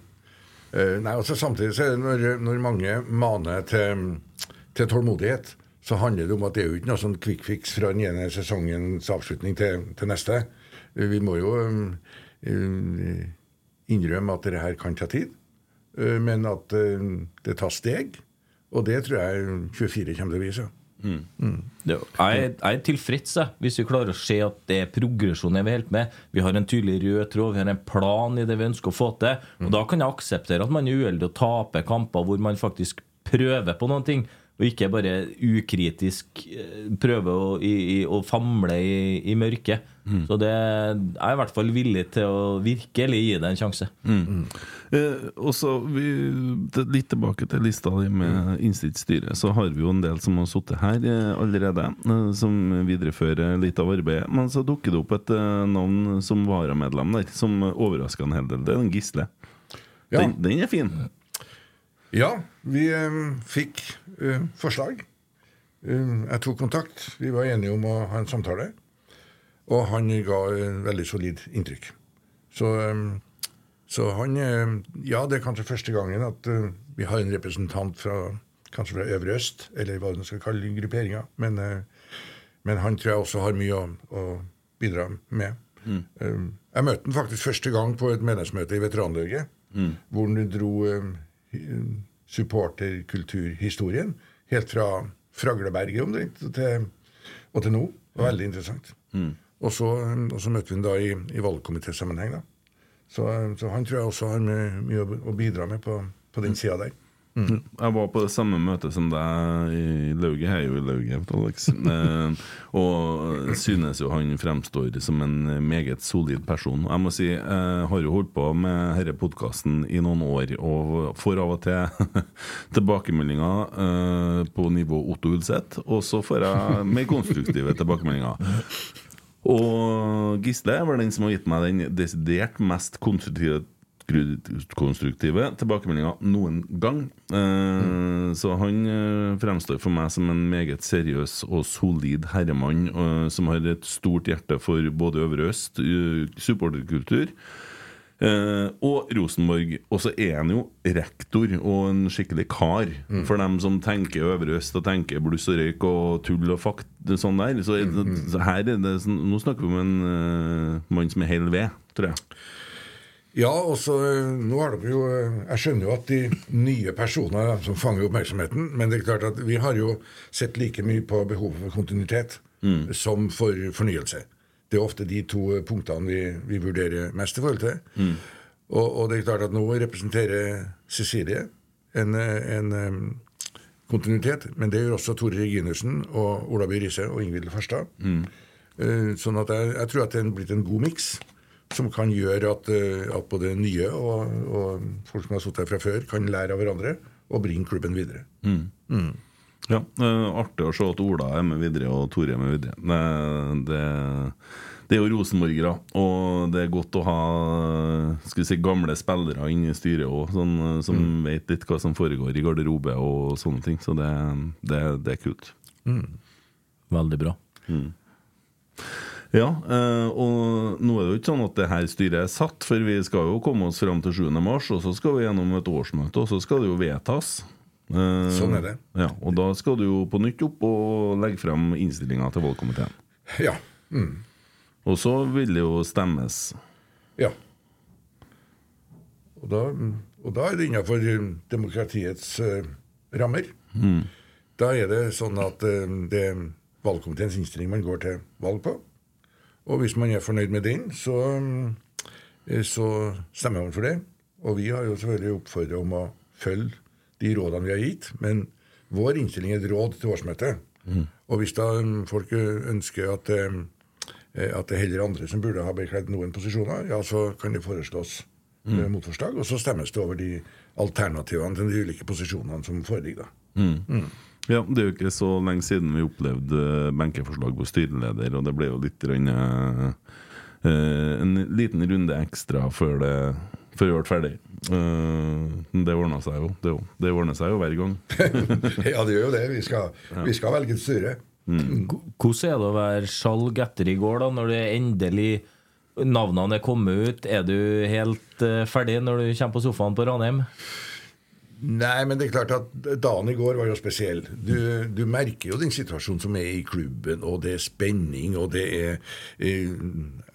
Uh, nei, altså Samtidig så er det når, når mange maner til, til tålmodighet, så handler det om at det er jo ikke noe sånn quick fix fra den ene sesongens avslutning til, til neste. Vi må jo eh, innrømme at det her kan ta tid, eh, men at eh, det tar steg. Og det tror jeg 24 kommer til å vise. Mm. jeg, er- jeg er tilfreds jeg, hvis vi klarer å se at det er progresjon vi holder med. Vi har en tydelig rød tråd, vi har en plan i det vi ønsker å få til. Og Da kan jeg akseptere at man er uheldig og taper kamper hvor man faktisk prøver på noen ting. Og ikke bare ukritisk prøve å, i, i, å famle i, i mørket. Så det, jeg er i hvert fall villig til å virkelig gi det en sjanse. Eh, og så vi, Litt tilbake til lista di med innstilt så har vi jo en del som har sittet her eh, allerede, eh, som viderefører litt av arbeidet. Men så dukker det opp et eh, navn som varamedlem der, som overrasker en hel del. Det er en Gisle. Ja. Den, den er fin. Ja, vi eh, fikk eh, forslag. Eh, jeg tok kontakt. Vi var enige om å ha en samtale. Og han ga en veldig solid inntrykk. Så, så han Ja, det er kanskje første gangen at vi har en representant fra kanskje fra Øvre Øst, eller hva du skal kalle grupperinga. Men, men han tror jeg også har mye å, å bidra med. Eh, jeg møtte han faktisk første gang på et medlemsmøte i Veteranlaget, hvor han dro supporterkulturhistorien helt fra Fragleberget omtrent til, og til nå. Det var veldig interessant. Og, så, og så møtte vi ham da i, i valgkomitésammenheng. Så, så han tror jeg også har mye, mye å bidra med på, på den sida der. Jeg var på det samme møtet som deg i Lauget. Jeg er jo i Lauget, Alex. Eh, og synes jo han fremstår som en meget solid person. Jeg må si, jeg har jo holdt på med denne podkasten i noen år, og får av og til tilbakemeldinger eh, på nivå Otto Ulseth, og så får jeg mer konstruktive tilbakemeldinger. Og Gisle er vel den som har gitt meg den desidert mest konstruktive konstruktive tilbakemeldinger noen gang. Eh, Så han eh, fremstår for meg som en meget seriøs og solid herremann eh, som har et stort hjerte for både Øvre Øst, supporterkultur. Og Rosenborg. Og så er han jo rektor og en skikkelig kar. For dem som tenker Øvre Øst og tenker bluss og røyk og tull og fakt. Sånn der Så, mm. det, så her er det sånn, Nå snakker vi om en mann som er hel ved, tror jeg. Ja, og så eh, nå har dere jo eh, Jeg skjønner jo at de nye personene er som fanger oppmerksomheten, men det er klart at vi har jo sett like mye på behovet for kontinuitet som for fornyelse. Det er ofte de to eh, punktene vi, vi vurderer mest i forhold til. Og, og det er klart at nå representerer Cecilie en, en um, kontinuitet, men det gjør også Tore Reginussen og Ola By Riise og Ingvild Farstad. Eh, Sånn at jeg, jeg tror at det er blitt en god miks som kan gjøre at, eh, at både nye og, og folk som har sittet her fra før, kan lære av hverandre og bringe klubben videre. Ja, eh, Artig å se at Ola er med videre og Tore er med videre. Det, det, det er jo rosenborgere, og det er godt å ha skal vi si, gamle spillere inne i styret òg, sånn, som som vet litt hva som foregår i garderobe og sånne ting. Så det, det, det er kult. Veldig bra. Ja, eh, og nå er det jo ikke sånn at det her styret er satt, for vi skal jo komme oss fram til 7. mars, og så skal vi gjennom et årsmøte, og så skal det jo vedtas. Eh, Sånn er det. Ja, og da skal du jo på nytt opp og legge frem innstillinga til valgkomiteen. Ja. Og så vil det jo stemmes. ja. Og, da, og da er det innafor eh, demokratiets uh, rammer. Da er det sånn at uh, det er valgkomiteens innstilling man går til valg på. Og hvis man er fornøyd med den, så, eh, så stemmer man for det. Og vi har jo selvfølgelig oppfordret om å følge de rådene vi har gitt, men vår innstilling er et råd til årsmøtet. Og hvis da mm, folk eh, ønsker at, eh, eh, at det er heller andre som burde ha bekledd noen posisjoner, ja, så kan det foreslås mm. motforslag, og så stemmes det over de alternativene til de ulike posisjonene som foreligger. da. Ja, Det er jo ikke så lenge siden vi opplevde eh, benkeforslag på styreleder, og det ble jo litt rønne, eh, eh, en liten runde ekstra før det før vi ble ferdig. Eh, men det ordna seg jo. Det, det ordner seg jo hver gang. ja, det gjør jo det. Vi skal, vi skal velge et styre. Hvordan er det å være skjalg etter i går, da, når det endelig navnene er kommet ut? Er du helt uh, ferdig når du kommer på sofaen på Ranheim? Nei, men det er klart at dagen i går var jo spesiell. Du, du merker jo den situasjonen som er i klubben, og det er spenning, og det er eh,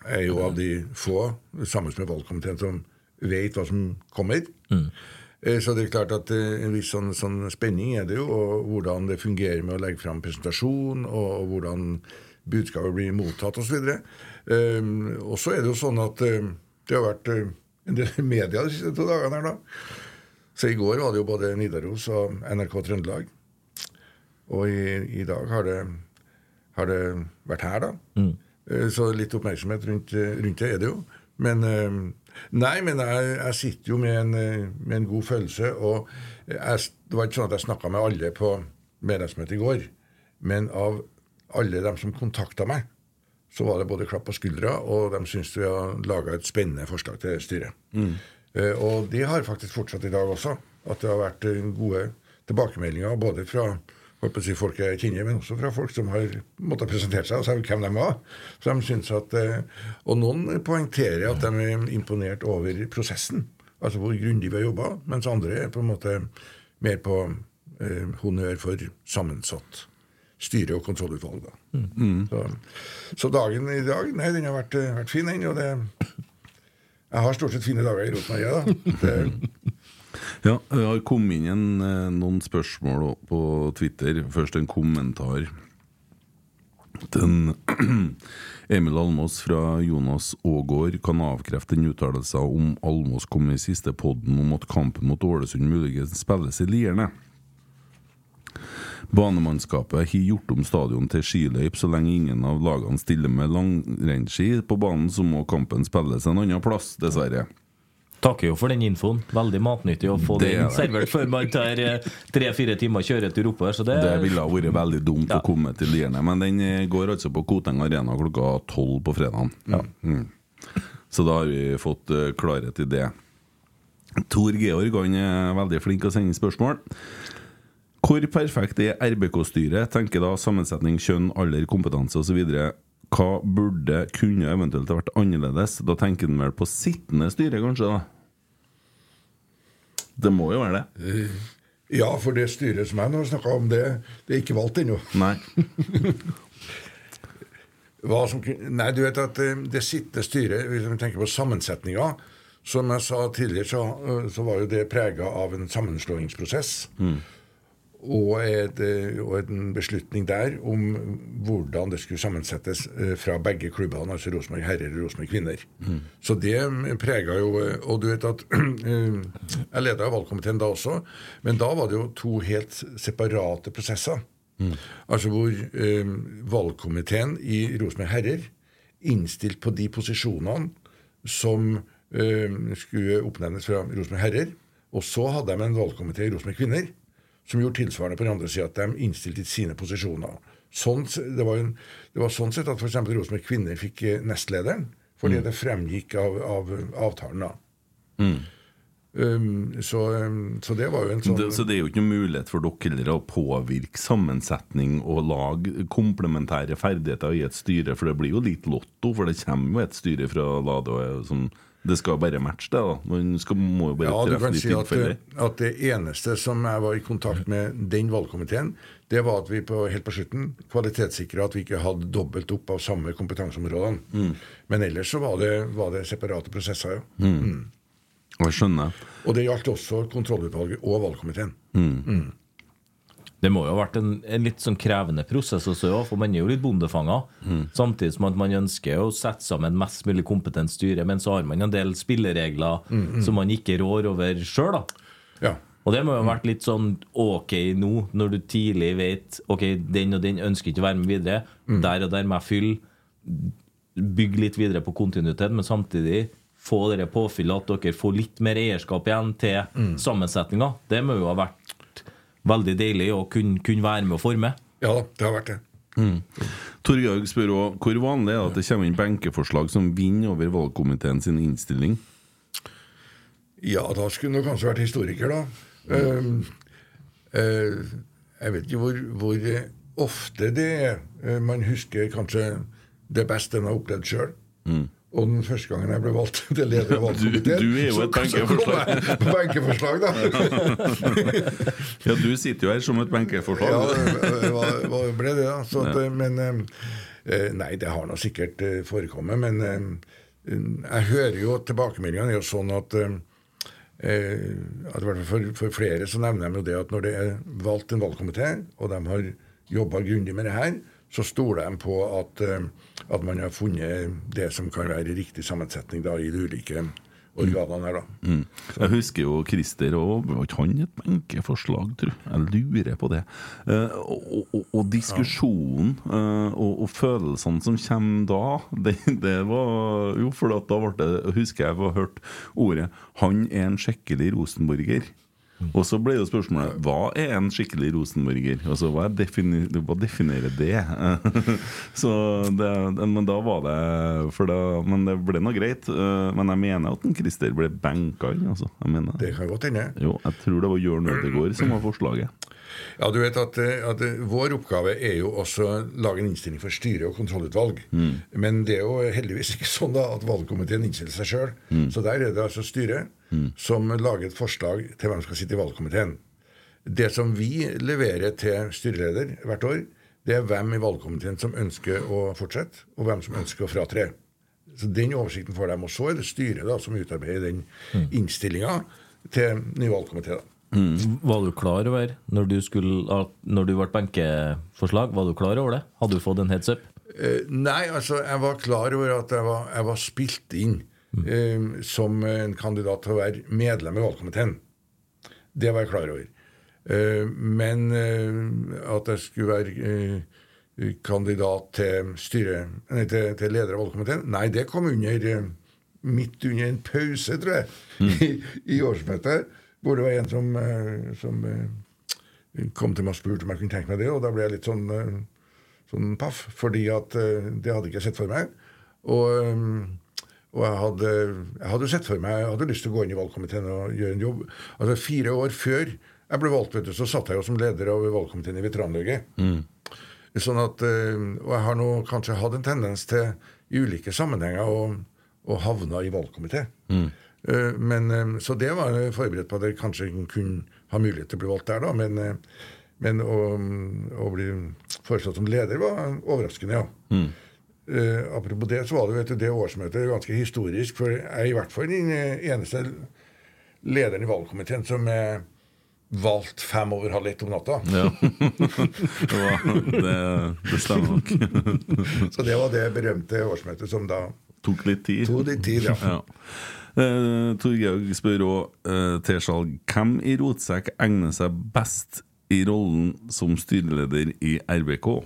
Jeg er jo av de få, sammen med valgkomiteen, som vet hva som kommer. Mm. Så det er klart at eh, en viss sånn, sånn spenning er det jo, og hvordan det fungerer med å legge fram presentasjon, og, og hvordan budskapet blir mottatt osv. Um, og så er det jo sånn at eh, det har vært eh, en del media de siste to dagene her, da. Så i går var det jo både Nidaros og NRK Trøndelag. Og i, i dag har det, har det vært her, da. Mm. Så litt oppmerksomhet rundt, eh, rundt det er det jo. Men eh, Nei, men jeg, jeg sitter jo med en, eh, med en god følelse. Og jeg, det var ikke sånn at jeg snakka med alle på medlemsmøtet i går. Men av alle dem som kontakta meg, så var det både klapp på skuldra, og de syntes vi har laga et spennende forslag til styret. Eh, og det har faktisk fortsatt i dag også. At det har vært eh, gode tilbakemeldinger både fra si, folk jeg kjenner, men også fra folk som har måttet presentere seg og sagt hvem de var. Så de synes at, eh, Og noen poengterer at de er imponert over prosessen. Altså hvor grundig vi har jobba, mens andre er på en måte mer på eh, honnør for sammensatt styre- og kontrollutvalg. Da. Så, så dagen i dag, nei, den har vært, eh, vært fin, den. Og det Jeg har stort sett fine dager i Rosenborg, ja, da. Ja, det har kommet inn en, eh, noen spørsmål på Twitter. Først en kommentar Den Emil Almås fra Jonas Aagaard kan avkrefte en uttalelse om Almås kom i siste podden om at kampen mot Ålesund muligens spilles i Lierne. Banemannskapet har gjort om stadion til skiløyp. Så lenge ingen av lagene stiller med langrennsski på banen, så må kampen spilles en annen plass, dessverre. Takker jo for den infoen. Veldig matnyttig å få Det den servert før man tar eh, tre-fire timer kjøretur oppover. Så det, Det ville ha vært veldig dumt Ja. å komme til Lierne, men den eh, går altså på Koteng Arena klokka tolv på fredagen. Mm. Så da har vi fått eh, klarhet i det. Tor Georg han er veldig flink til å sende spørsmål. Hvor perfekt er RBK-styret? Tenker da sammensetning, kjønn, alder, kompetanse osv. Hva burde, kunne eventuelt vært annerledes? Da tenker han vel på sittende styre, kanskje? da Det må jo være det. ja, for det styret som jeg nå snakka om, det, det er ikke valgt ennå. Nei. Som, nei, du vet at eh, det sittende styret, hvis vi tenker på sammensetninga Som jeg sa tidligere, så, eh, så var jo det prega av en sammenslåingsprosess. Og, et, eh, og en beslutning der om hvordan det skulle sammensettes eh, fra begge klubbene, altså Rosenborg herrer og Rosenborg kvinner. Så det prega jo eh, Og du vet at eh, Jeg leda valgkomiteen da også, men da var det jo to helt separate prosesser. Altså hvor um, valgkomiteen i Rosenborg herrer innstilt på de posisjonene som um, skulle oppnevnes fra Rosenborg herrer. Og så hadde de en valgkomité i Rosenborg kvinner som gjorde tilsvarende på den andre sida, at de innstilte sine posisjoner. Sånn, det, var en, det var sånn sett at f.eks. Rosenborg kvinner fikk eh, nestlederen, fordi det fremgikk av, av avtalen. da. Um, så, så det var jo en sånn Det, så det er jo ikke noen mulighet for dere å påvirke sammensetning og lage komplementære ferdigheter i et styre, for det blir jo litt lotto, for det kommer jo et styre fra Lade og som Det skal bare matche det, da. Man skal, må jo bare Ja, treffe kan si at, at det eneste som jeg var i kontakt med den valgkomiteen, det var at vi på, helt på slutten kvalitetssikra at vi ikke hadde dobbelt opp av samme kompetanseområdene. Mm. Men ellers så var det, var det separate prosesser, ja. Jeg skjønner. Og det gjaldt også kontrollutvalget og valgkomiteen. Det må jo ha vært en, en litt sånn krevende prosess også, for man er jo litt bondefanga. Samtidig som at man ønsker å sette sammen mest mulig kompetent styre, men så har man en del spilleregler som man ikke rår over sjøl. Ja. Og det må jo ha vært litt sånn ok nå, når du tidlig vet Ok, den og den ønsker ikke å være med videre. Der og der må jeg fylle. Bygge litt videre på kontinuitet, men samtidig få dere påfyllet at dere får litt mer eierskap igjen til sammensetninga. Det må jo ha vært veldig deilig å kunne, kunne være med å forme. ja da, det har vært det. Tor Torgeir spør også hvor vanlig er det at det kommer inn benkeforslag som vinner over valgkomiteen sin innstilling? Ja, da skulle du kanskje vært historiker, da. Mm. Uh, uh, jeg vet ikke hvor, hvor, ofte det eh, man husker kanskje det beste en har opplevd sjøl. Og den første gangen jeg ble valgt til leder av valgkomiteen Du- du så- så kom jeg på benkeforslag, da. Ja, du sitter jo her som et benkeforslag. Ja, hva, ble det, da. Så at, Men eh, Nei, det har nå sikkert eh, forekommet. Men eh, jeg hører jo at tilbakemeldingene er jo sånn at eh, eh, at for, for flere så nevner de jo det at når det er valgt en valgkomité, og de har jobba grundig med det her, så stoler de på at, eh, at man har funnet det som kan være riktig sammensetning da, i de ulike organene her. da. Mm. Jeg husker jo Christer og han et benkeforslag, tro? Jeg lurer på det. Eh, og, og, og diskusjonen eh, og, og følelsene som kommer da, det, det var Jo, for da ble det Husker jeg har hørt ordet 'Han er en skikkelig rosenborger'. Og så ble jo spørsmålet hva er en skikkelig rosenborger? Altså, hva, er defini hva definerer det? så det, Men da var det for da, Men det ble nå greit. eh, Men jeg mener at en Christer ble benka inn. Altså. Det kan godt hende. Jo, jeg tror det var Jørn Ødegaard som var forslaget. Ja, du vet at, eh, at eh, Vår oppgave er jo også å lage en innstilling for styre- og kontrollutvalg. Men det er jo heldigvis ikke sånn da at valgkomiteen innstiller seg sjøl. Så der er det altså styret som lager et forslag til hvem som skal sitte i valgkomiteen. Det som vi leverer til styreleder hvert år, det er hvem i valgkomiteen som ønsker å fortsette, og hvem som ønsker å fratre. Så Den oversikten får dem. Og så er det styret da som utarbeider den innstillinga til ny valgkomité. Da. Var du klar over, når du, skulle, når du ble benkeforslag, var du klar over det? Hadde du fått en heads up? Uh, nei, altså, jeg var klar over at jeg var, jeg var spilt inn eh, som en kandidat til å være medlem i valgkomiteen. Det var jeg klar over. Uh, men at jeg skulle være kandidat til, styre, nei, til, til leder av valgkomiteen, nei, det kom under midt under en pause, tror jeg, i, i årsmøtet, hvor det var en som, eh, som eh, kom til meg og spurte om jeg kunne tenke meg det, og da ble jeg litt sånn eh, sånn paff, fordi at det hadde ikke jeg sett for meg. Og, og jeg hadde, jeg hadde sett for meg Jeg hadde lyst til å gå inn i valgkomiteen og gjøre en jobb. Altså Fire år før jeg ble valgt, vet du, så satt jeg jo som leder av valgkomiteen i Veteranløyet. Sånn at, og jeg har nå kanskje hatt en tendens til i ulike sammenhenger å, å havne i valgkomité. Eh, Men, eh, så det var forberedt på at jeg kanskje kunne ha mulighet til å bli valgt der, da. Men, eh, men å, å bli foreslått som leder var overraskende, ja. Eh, apropos det, så var det vet du, det årsmøtet ganske historisk, for jeg er i hvert fall den eneste lederen i valgkomiteen som er valgt fem over halv ett om natta. Ja. det, var, det, det stemmer nok. Så det var det berømte årsmøtet som da Tok litt tid. tok litt tid, ja. Ja. Uh, Torgeir spør òg uh, T-skjalg hvem i Rotsekk egner seg best i rollen som styreleder i RBK?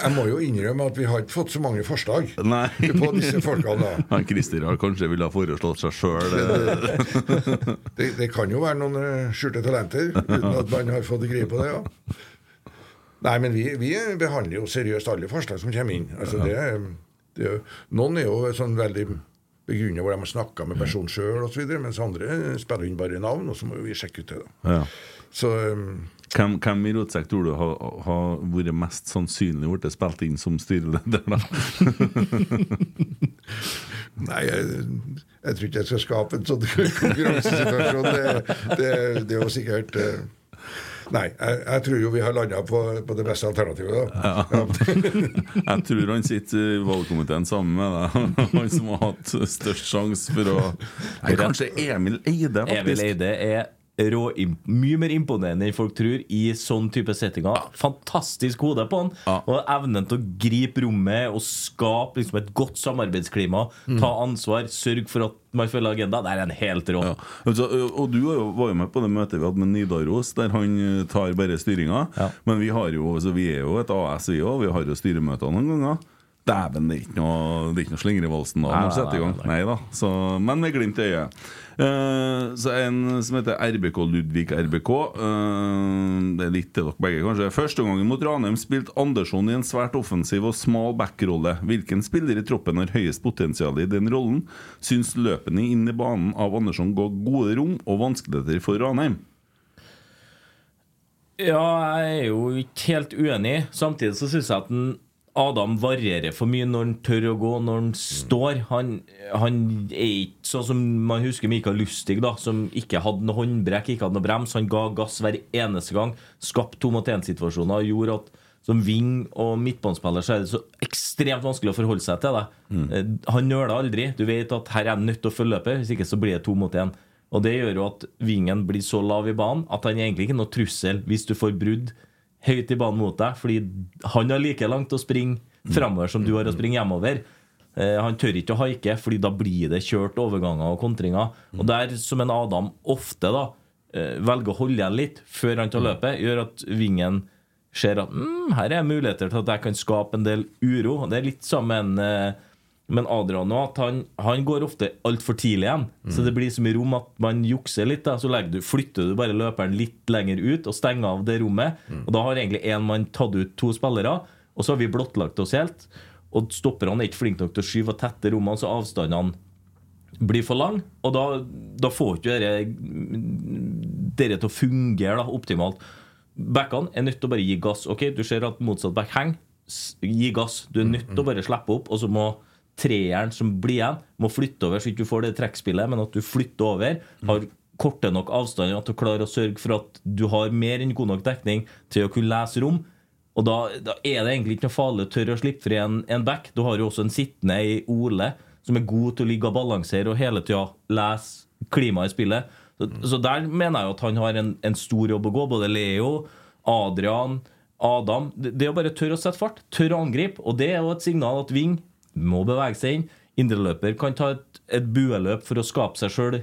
Jeg må jo innrømme at vi har ikke fått så mange forslag Nei. på disse folkene. da. Han Christer har kanskje ville ha foreslått seg sjøl. Det, det kan jo være noen eh, skjulte talenter, uten at man har fått greie på det. ja. Nei, men vi, vi behandler jo seriøst alle forslag som kommer inn. Altså det, det, noen er jo sånn veldig begrunnet hvor de har snakka med personen sjøl osv., mens andre spiller inn bare navn, og så må vi sjekke ut det. da. Ja. Så um, Hvem, hvem i Rotsekk tror du har, har vært mest sannsynlig blitt spilt inn som styreleder? da? Nei, jeg, jeg tror ikke jeg skal skape en sånn konkurransesituasjon. Det, det, det er jo sikkert eh, Nei, jeg, jeg tror jo vi har landa på, på det beste alternativet. da. Jeg tror han sitter i valgkomiteen sammen med deg. Han som har hatt størst sjanse for å Nei, Kanskje Emil Eide, faktisk. Emil Eide er rå, mye mer imponerende enn folk tror i sånn type settinger. Fantastisk hode på han. Ja. Og evnen til å gripe rommet og skape liksom, et godt samarbeidsklima. Ta ansvar, sørge for at man følger agenda. Det er en helt rå. Ja. Altså, og du var jo, med på det møtet vi hadde med Nidaros, der han tar bare styringa. Ja. Men vi, har jo, altså, vi er jo et AS, vi òg. Vi har jo styremøter noen ganger. Dæven, det er ikke noe, det er ikke noe slingrevalsen da når vi setter i gang. nei, da. Så, men med glimt i øyet. Uh, så en som heter RBK Ludvig RBK. Uh, det er litt til dere begge, kanskje. Første gangen mot Ranheim spilte Andersson i en svært offensiv og smal backrolle. Hvilken spiller i troppen har høyest potensial i den rollen? Syns løpene inn i banen av Andersson går gode rom og vanskeligheter for Ranheim? Ja, jeg er jo ikke helt uenig. Samtidig så syns jeg at den Adam varierer for mye når han tør å gå, når han står. Han, han er ikke sånn som man husker Mikael Lustig, da, som ikke hadde noe håndbrekk, ikke hadde noe brems. Han ga gass hver eneste gang. Skapte to mot én-situasjoner. Gjorde at som wing og midtbanespiller så er det så ekstremt vanskelig å forholde seg til det. Mm. Han nøler aldri. Du vet at her er han nødt til å følge løpet, hvis ikke så blir det to mot én. Og det gjør jo at vingen blir så lav i banen at han er egentlig ikke noe trussel hvis du får brudd høyt i banen mot deg, fordi han har like langt å springe framover som du har å springe hjemover. Eh, han tør ikke å haike, Fordi da blir det kjørt overganger og kontringer. Og der, som en Adam ofte da eh, velger å holde igjen litt før han tar løpet, gjør at vingen ser at mm, her er muligheter til at jeg kan skape en del uro. Det er litt sammen en, eh, med en Adrian at han, han går ofte altfor tidlig igjen. Så det blir så mye rom at man jukser litt. Da. Så du, flytter du bare løperen litt lenger ut og stenger av det rommet. Og da har egentlig én mann tatt ut to spillere, og så har vi blottlagt oss helt. Og stopperne er ikke flinke nok til å skyve og tette rommene, så avstandene blir for lang, og da, da får ikke dere dere til å fungere da, optimalt. Backene er nødt til å bare gi gass. Ok, Du ser at motsatt back henger. Gi gass. Du er nødt til å bare slippe opp, og så må treeren som blir igjen, må flytte over, så ikke du får det trekkspillet, men at du flytter over. Har korte nok avstander til å klare å sørge for at du har mer enn god nok dekning til å kunne lese rom. Og da, da er det egentlig ikke noe farlig å tørre å slippe fri en, en back. Du har jo også en sittende i Ole som er god til å ligge og balansere og hele tida lese klimaet i spillet. Så, så der mener jeg jo at han har en, en stor jobb å gå. Både Leo, Adrian, Adam. Det, det å bare tørre å sette fart, tørre å angripe. Og det er jo et signal at Ving må bevege seg inn. Indreløper kan ta et, et bueløp for å skape seg sjøl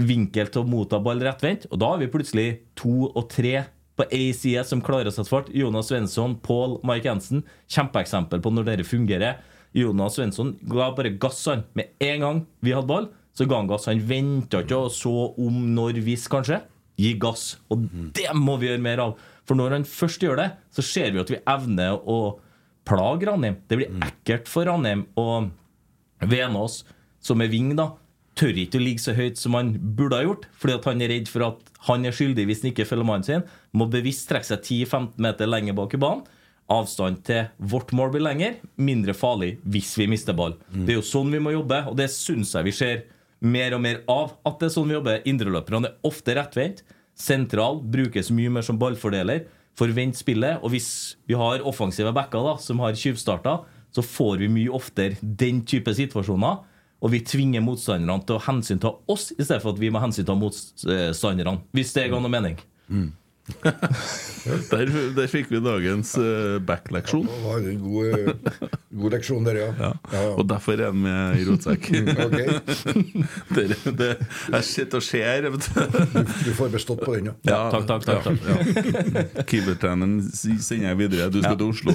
vinkel til å motta ball rettvendt. Og da har vi plutselig to og tre på ei side som klarer å sette fart. Jonas Svensson, Paul, Mike Jensen. Kjempeeksempel på når dette fungerer. Jonas Svensson ga bare gass han med en gang vi hadde ball. Så ga han gass. Han venta ikke og så om når hvis, kanskje. Gi gass. Og det må vi gjøre mer av. For når han først gjør det, så ser vi at vi evner å plage Ranheim. Det blir ekkelt for Ranheim. Og Venås, som er ving, da, tør ikke å ligge så høyt som han burde ha gjort, fordi at han er redd for at han er skyldig hvis han ikke følger mannen sin. Må bevisst trekke seg 10-15 meter lenger bak i banen. Avstand til vårt mål blir lenger, mindre farlig hvis vi mister ball. Det er jo sånn vi må jobbe, og det syns jeg vi ser mer og mer av. At det er sånn vi jobber. Indreløperne er ofte rettvendt. Sentral brukes mye mer som ballfordeler. Forvent spillet. Og hvis vi har offensive backer da, som har tjuvstarta, så får vi mye oftere den type situasjoner. Og vi tvinger motstanderne til å hensynta oss, i stedet for at vi må hensynta motstanderne. Hvis det ga noe mening. Der, der fikk vi dagens uh, backleksjon. Det var en god, eh, god leksjon der, ja. Ja. ja. Og derfor er den med i rotsekk. Ok. det, det, jeg sitter og ser, du. Du får bestått på den, ja. Ja, Takk, takk, takk. takk. Ja. Keepertreneren sender jeg videre. Du skal til Oslo.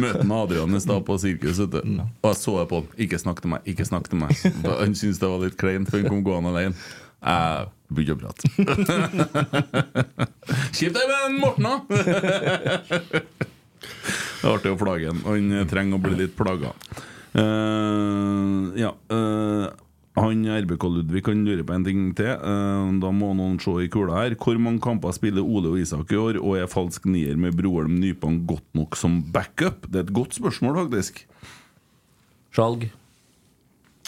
Møte med Adrian i stad på sirkus. Og jeg så på han. Ikke snakk til meg. ikke snakk til meg Han syntes det var litt kleint, for han kom gående alene. Jeg begynte å prate. Kjipt det med Morten, da! Det er artig å plage han. Han trenger å bli litt plaga. Uh, ja Uh, Han RBK Ludvig kan lure på en ting til. Uh, da må noen se i kula her. Hvor mange kamper spiller Ole og Isak i år, og er falsk nier med Broholm Nypan godt nok som backup? Det er et godt spørsmål, faktisk. Skjalg.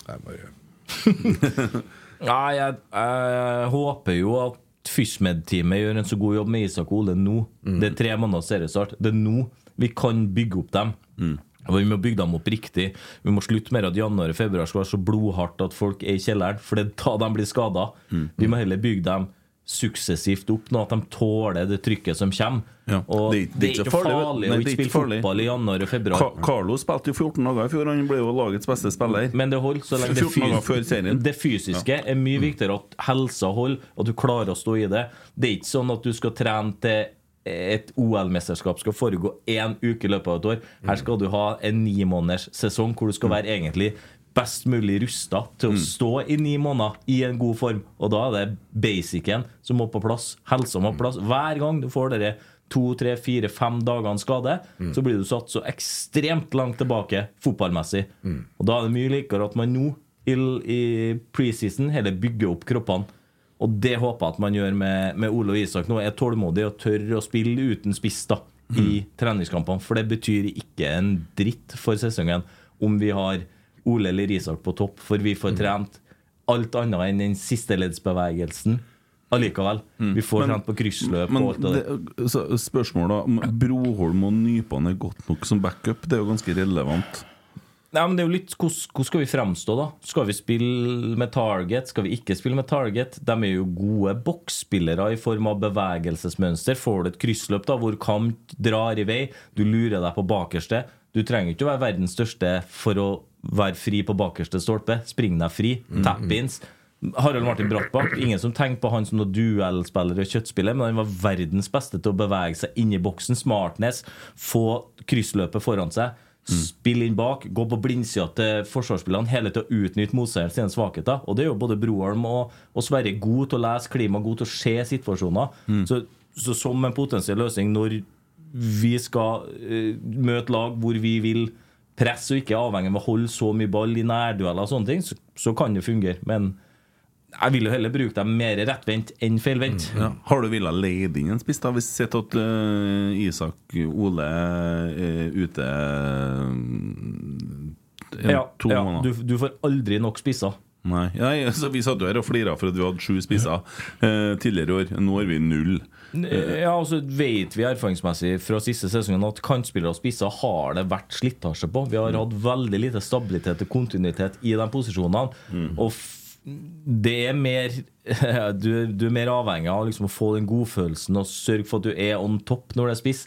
Jeg bare Nei, jeg, jeg håper jo at FysMed-teamet gjør en så god jobb med Isak og Ole nå. Det er tre måneder seriestart. Det er nå vi kan bygge opp dem. Og Vi må bygge dem opp riktig. Vi må slutte med at januar og februar skal være så blodhardt at folk er i kjelleren, for det er da de blir skada. Vi må heller bygge dem suksessivt opp, nå at de tåler det trykket som kommer. Ja, Og det- det, er ikke farlig, farlig å ikke spille fotball i januar og februar. Ka Carlo spilte jo 14 dager i fjor. Han ble jo lagets beste spiller. Men det holder så lenge det, 14 dager før serien. det fysiske er mye viktigere at helsa holder, at du klarer å stå i det. Det er ikke sånn at du skal trene til et OL-mesterskap skal foregå én uke i løpet av et år. Her skal du ha en ni måneders sesong hvor du skal være egentlig best mulig rusta til å stå i ni måneder i en god form. Og da er det basicen som må på plass. Helsa må på plass. Hver gang du får dere to, tre, fire, fem dagene skade, så blir du satt så ekstremt langt tilbake fotballmessig. Og da er det mye likere at man nå i, i preseason heller bygger opp kroppene. Og det håper jeg at man gjør med, med Ole og Isak nå. Er tålmodig og tør å spille uten spiss da i treningskampene. For det betyr ikke en dritt for sesongen om vi har Ole eller Isak på topp, for vi får trent alt annet enn den sisteleddsbevegelsen allikevel. Vi får Men- trent på kryssløp Men og alt det der. spørsmålet da om Broholm og Nypan er godt nok som backup, det er jo ganske relevant. Nei, men det er jo litt, hvordan skal vi fremstå, da? Skal vi spille med target? Skal vi ikke spille med target? De er jo gode boksspillere i form av bevegelsesmønster. Får du et kryssløp da, hvor Kamp drar i vei, du lurer deg på bakerste. Du trenger ikke å være verdens største for å være fri på bakerste stolpe. Spring deg fri. Tap-ins. Harald Martin Brattbakk, ingen som tenker på han som noen duellspiller og kjøttspiller, men han var verdens beste til å bevege seg inn i boksen. Smartness, få kryssløpet foran seg. Spill inn bak, gå på blindsida til forsvarsspillerne, hele til å utnytte motstanderen sine svakheter. Og det er jo både Broholm og, og Sverre god til å lese klima, god til å se situasjoner. Så, så som en potensiell løsning når vi skal uh, møte lag hvor vi vil presse og ikke er avhengig av å holde så mye ball i nærdueller og sånne ting, så, så kan det fungere. Men jeg vil jo heller bruke dem mer rettvendt enn feilvendt. Ja. Har du villet leie inn en spiss? da? Hvis sett at uh, Isak Ole er ute uh, en, Ja, to ja, måneder. du, du får aldri nok spisser. Nei, Nei altså, Vi satt jo her og flira for at vi hadde sju spisser uh, tidligere i år. Nå har vi null. Ja, og så vet vi erfaringsmessig fra siste sesongen at kantspillere og spisser har det vært slitasje på. Vi har hatt veldig lite stabilitet og kontinuitet i de posisjonene. Og f det er mer du, du er mer avhengig av liksom å få den godfølelsen og sørge for at du er on top når du er spiss.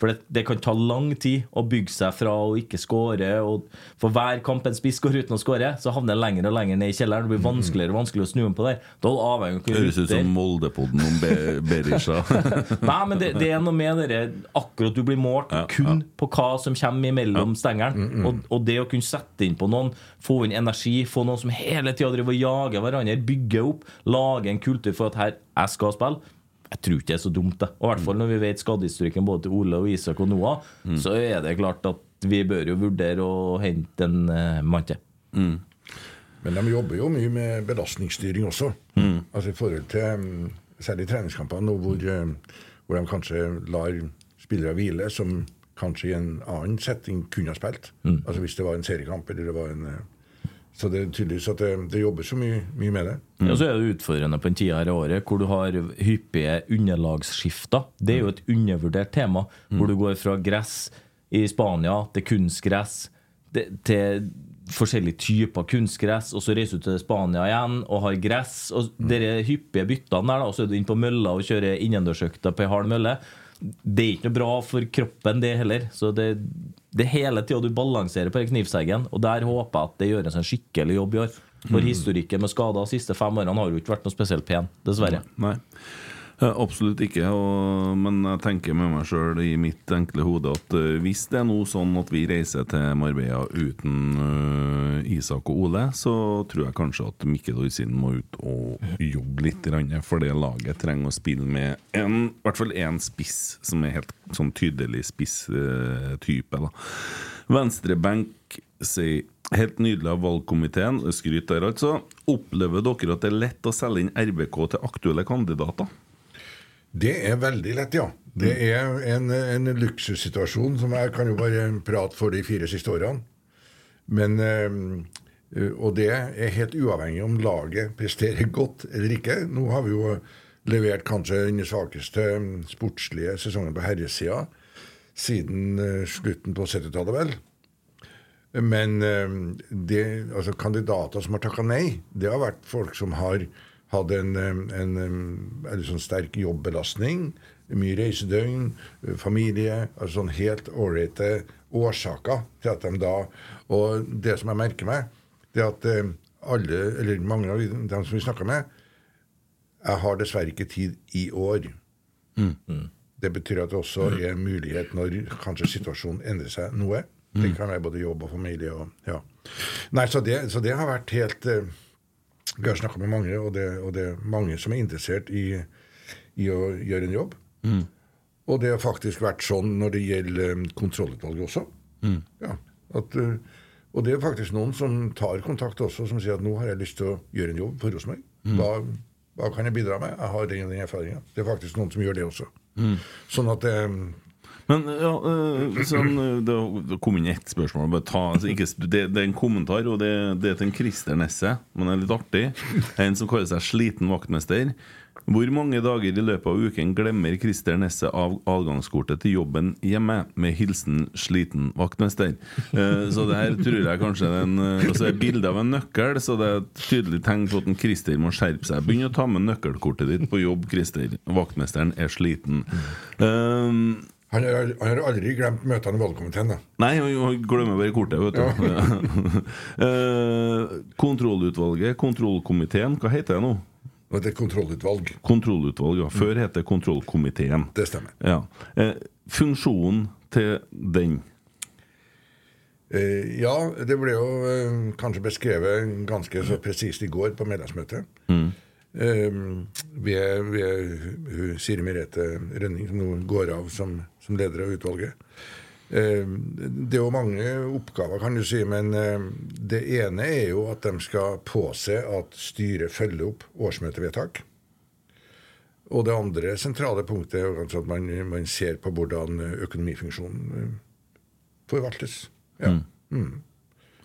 For det, det kan ta lang tid å bygge seg fra å ikke skåre. Og for hver kamp en spiss går uten å skåre, så havner det lenger og lenger ned i kjelleren. Det blir vanskeligere og vanskeligere å snu om på der. Da er du Høres ut som Moldepodden om Be Berisha. Nei, men det, det er noe med det akkurat du blir målt kun på hva som kommer imellom stengeren. Og, og det å kunne sette inn på noen, få inn energi, få noen som hele tida driver og jager hverandre, bygge opp, lage en kultur for at her jeg skal spille. Jeg tror ikke det er så dumt, det. Og i hvert fall når vi vet skadehistorikken både til Ole og Isak og Noah, så er det klart at vi bør jo vurdere å hente en uh, mann til. Men de jobber jo mye med belastningsstyring også. Altså i forhold til mm, særlig treningskampene, hvor, eh, hvor de kanskje lar spillere hvile som kanskje i en annen setting kunne ha spilt. Altså hvis det var en seriekamp eller det var en eh, Så det er tydeligvis at det, det jobber så mye, mye med det. Og så er det utfordrende på en tid her i året hvor du har hyppige underlagsskifter. Det er jo et undervurdert tema, hvor du går fra gress i Spania til kunstgress det- til forskjellige typer kunstgress, og så reiser du til Spania igjen og har gress. Og dere hyppige byttene der, da, og så er du inne på mølla og kjører innendørsøkta på ei hard mølle. Det er ikke noe bra for kroppen, det heller. Så det, det hele tida du balanserer på knivseggen, og der håper jeg at det gjøres en skikkelig jobb i år. For historikken med skader de siste fem årene har jo ikke vært noe spesielt pen, dessverre. Nei. Eh, Absolutt ikke. Og, men jeg tenker med meg sjøl i mitt enkle hode at uh, hvis det er noe sånn at vi reiser til Marbella uten uh, Isak og Ole, så tror jeg kanskje at Mikkel Dorsin må ut og jobbe litt. For det laget trenger å spille med en, i hvert fall én spiss som er helt sånn tydelig spisstype. Uh, Venstrebenk sier Helt nydelig av valgkomiteen. Skryt der, altså. Opplever dere at det er lett å selge inn RBK til aktuelle kandidater? Det er veldig lett, ja. Det er en, en luksussituasjon som jeg kan jo bare prate for de fire siste årene. Men eh, Og det er helt uavhengig om laget presterer godt eller ikke. Nå har vi jo levert kanskje den svakeste sportslige sesongen på herresida siden eh, slutten på 70-tallet, vel. Men eh, det, altså kandidater som har takka nei, det har vært folk som har hatt en, en, en, sånn sterk jobbelastning, mye reisedøgn, familie altså sånn helt ålreite årsaker til at de da Og det som jeg merker meg, det er at alle, eller mange av dem som vi snakker med, jeg har dessverre ikke tid i år. Det betyr at det også er mulighet når kanskje situasjonen endrer seg noe. Det kan være både jobb og familie og ja. Nei, så det, så det har vært helt Vi har snakka med mange, og det, og det er mange som er interessert i, i å gjøre en jobb. Og det har faktisk vært sånn når det gjelder eh, kontrollutvalget også. Ja, at, eh, og det er faktisk noen som tar kontakt også, som sier at nå har jeg lyst til å gjøre en jobb for Rosenborg. Hva, Hva kan jeg bidra med? Jeg har den og den erfaringa. Det er faktisk noen som gjør det også. Sånn at eh, Men ja, øh, sånn, øh, det, kom inn ett spørsmål. Bare ta, altså, ikke, det, det er en kommentar, og det, det er til en Christer Nesse, men det er litt artig. En som kaller seg Sliten vaktmester. Hvor mange dager i løpet av uken glemmer Christer Nesse av adgangskortet til jobben hjemme? Med hilsen sliten vaktmester. Eh, så det her tror jeg kanskje er en eh, Og så er bilde av en nøkkel, så det er et tydelig tegn på at en Christer må skjerpe seg. Begynn å ta med nøkkelkortet ditt på jobb, Christer. Vaktmesteren er sliten. Eh, han, har, han har aldri glemt møtene i valgkomiteen. da. Nei, han glemmer bare kortet, vet du. Eh, kontrollutvalget, kontrollkomiteen, hva heter det nå? Det er kontrollutvalg. Kontrollutvalg, ja. Før het det kontrollkomiteen. Det stemmer. Ja. Eh, funksjonen til den Eh, ja, det ble jo kanskje beskrevet ganske så presist i går på medlemsmøtet. Eh, ved, ved Siri Merete Rønning, som nå går av som, som leder av utvalget. Eh, det er jo mange oppgaver, kan du si, men eh, det ene er jo at de skal påse at styret følger opp årsmøtevedtak. Og det andre sentrale punktet er kanskje at man, man ser på hvordan økonomifunksjonen forvaltes. Ja.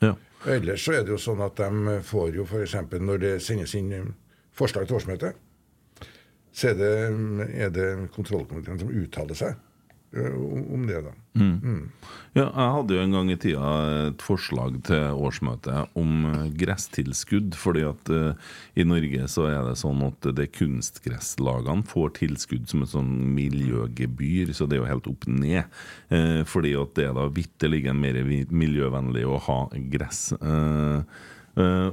Ja. Ellers så er det jo sånn at de får jo f.eks. når det sendes inn forslag til årsmøte, så er det, er det kontrollkomiteen som uttaler seg eh, om det, da. Ja, jeg hadde jo en gang i tida et forslag til årsmøtet om eh, gresstilskudd. fordi at uh, i Norge så er det sånn at det kunstgresslagene får tilskudd som et sånn miljøgebyr, så det er jo helt opp ned. Uh, fordi at det er da vitterlig mer miljøvennlig å ha gress. Eh, Eh,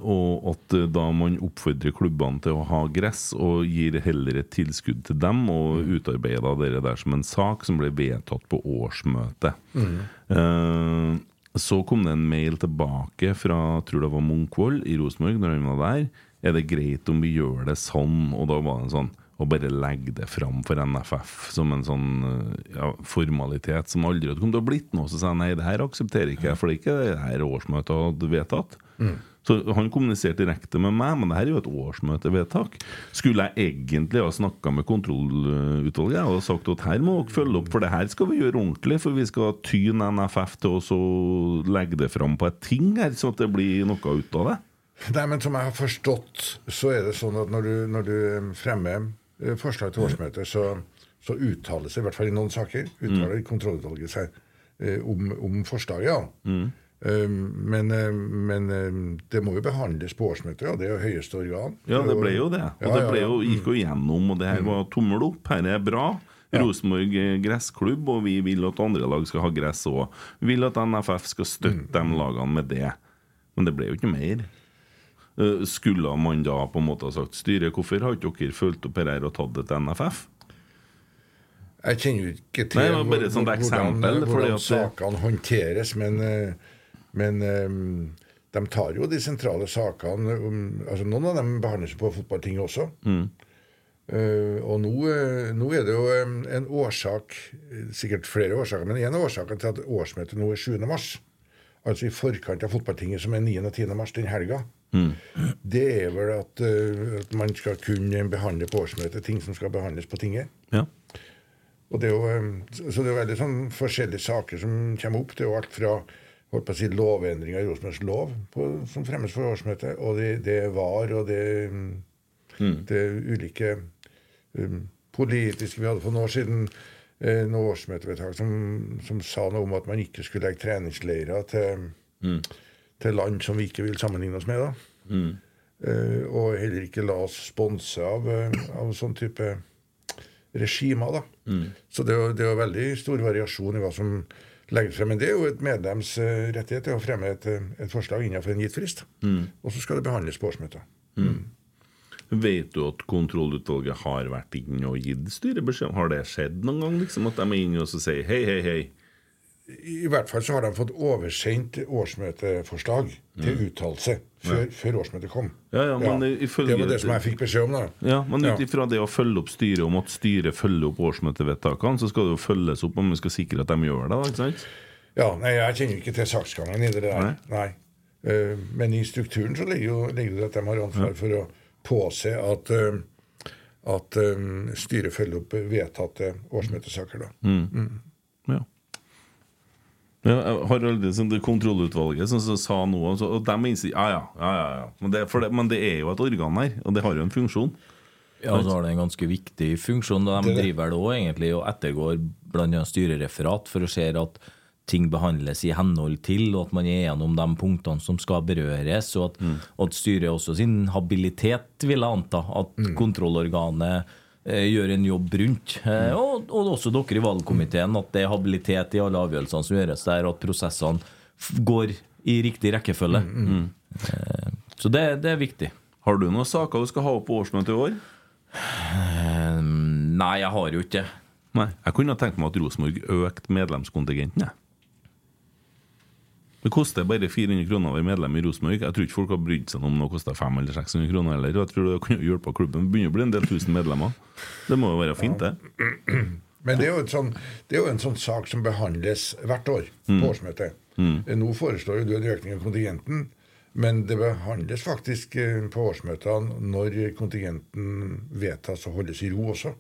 og at eh, da man oppfordrer klubbene til å ha gress, og gir heller et tilskudd til dem, og utarbeider dere der som en sak som ble vedtatt på årsmøtet. Eh, så kom det en mail tilbake fra tror det var Munkvold i Rosenborg, når han var der. Er det greit om vi gjør det sånn? Og da var det en sånn å bare legge det fram for NFF som en sånn eh, ja, formalitet som aldri hadde kommet til å blitt noe. Så sa jeg nei, det her aksepterer ikke jeg, for det er ikke det her årsmøtet hadde vedtatt. Så han kommuniserte direkte med meg, men det her er jo et årsmøtevedtak. Skulle jeg egentlig ha snakka med kontrollutvalget og sagt at her må dere følge opp, for det her skal vi gjøre ordentlig, for vi skal tyne NFF til å og legge det fram på et ting her, så at det blir noe ut av det. Nei, men Som jeg har forstått, så er det sånn at når du, når du fremmer eh, forslag til årsmøter, så, så uttaler seg, i hvert fall i noen saker, uttaler kontrollutvalget seg eh, om, om forslaget. ja. Eh, men, eh, men eh, det må jo behandles på årsmøtet, og Det er jo høyeste organ. Ja, det ble jo det. Og Ja, det ble jo, gikk jo gjennom, og det her var tommel opp. Her er bra. Rosenborg eh, gressklubb, og vi vil at andre lag skal ha gress òg. Vi vil at NFF skal støtte de lagene med det. Men det ble jo ikke mer. Skulle man da på en måte ha sagt styret, hvorfor har ikke dere fulgt opp her og tatt det til NFF? Jeg kjenner jo ikke til Nei, det var bare et sånt hvordan, eksempel, hvordan, hvordan at sakene håndteres, men, eh, men eh, de tar jo de sentrale sakene altså Noen av dem behandles jo på fotballtinget også. Eh, og nå, eh, nå er det jo eh, en årsak, sikkert flere årsaker, men en av årsakene til at årsmøtet nå er 7. mars, altså i forkant av fotballtinget som er 9. og 10. mars den helga, det er vel at, uh, at man skal kunne behandle på årsmøtet ting som skal behandles på tinget. Ja. Og det er jo, eh, så så det er jo veldig sånn forskjellige saker som kommer opp. Det er jo alt fra holdt på å si, lovendringer i Rosenborgs lov på, som fremmes for årsmøtet, og det, det VAR, og det, mm. det ulike um, politiske Vi hadde for noen år siden eh, noe årsmøtevedtak som, som sa noe om at man ikke skulle legge treningsleirer til, til land som vi ikke vil sammenligne oss med. da. Eh, og heller ikke la oss sponse av, eh, av sånn type regimer. da. Så det er, det er veldig stor variasjon i hva som legges frem. Men det er jo et medlems eh, rettighet å fremme et, eh, et forslag innenfor en gitt frist. Og så skal det behandles på årsmøtet. Vet du at kontrollutvalget har vært inne og gitt styret beskjed? Har det skjedd noen gang? liksom At de er inne og sier hei, hei, hei? I hvert fall så har de fått oversendt årsmøteforslag til uttalelse før, før årsmøtet kom. Ja, ja, ifølge- Det var det som jeg fikk beskjed om, da. Ja, Men ut Ja. ifra det å følge opp styret om at styret følger opp årsmøtevedtakene, så skal det jo følges opp om vi skal sikre at de gjør det. da, ikke sant? Ja, nei, Jeg kjenner ikke til saksgangen i det der. Nei. Eh, men i strukturen så ligger jo ligger det at de har ansvar for å påse at, eh, at um, styret følger opp vedtatte årsmøtesaker. da. Ja. Ja, Harald, sånn, det kontrollutvalget som sa noe, så, og de innser ja, ja, ja, ja, ja. Men, det, for det, men det er jo et organ her, og det har jo en funksjon. Ja, og så har det en ganske viktig funksjon. De Det er driver det òg egentlig og ettergår bl.a. styrereferat for å se at ting behandles i henhold til, og at man er gjennom de punktene som skal berøres, og at, mm. at styret også sin habilitet, vil jeg anta. At kontrollorganet eh, gjør en jobb rundt. Eh, og, og også dere i valgkomiteen, at det er habilitet i alle avgjørelsene som gjøres der, og at prosessene går i riktig rekkefølge. Eh, så det, det er viktig. Har du noen saker du skal ha opp på årsmøtet i år? Eh, nei, jeg har jo ikke det. Nei. Jeg kunne tenkt meg at Rosenborg økte medlemskontingenten. jeg. Det koster bare 400 kroner å være medlem i Rosenborg. Jeg tror ikke folk har brydd seg om det koster 500 eller 600 kroner heller. Jeg tror det kunne hjulpet klubben. Det begynner å bli en del tusen medlemmer. Det må jo være fint, det. Men det er, sånn, det er jo en sånn sak som behandles hvert år på årsmøtet. Mm. Nå foreslår jo du en økning av kontingenten, men det behandles faktisk eh, på årsmøtene når kontingenten vedtas og holdes i ro også.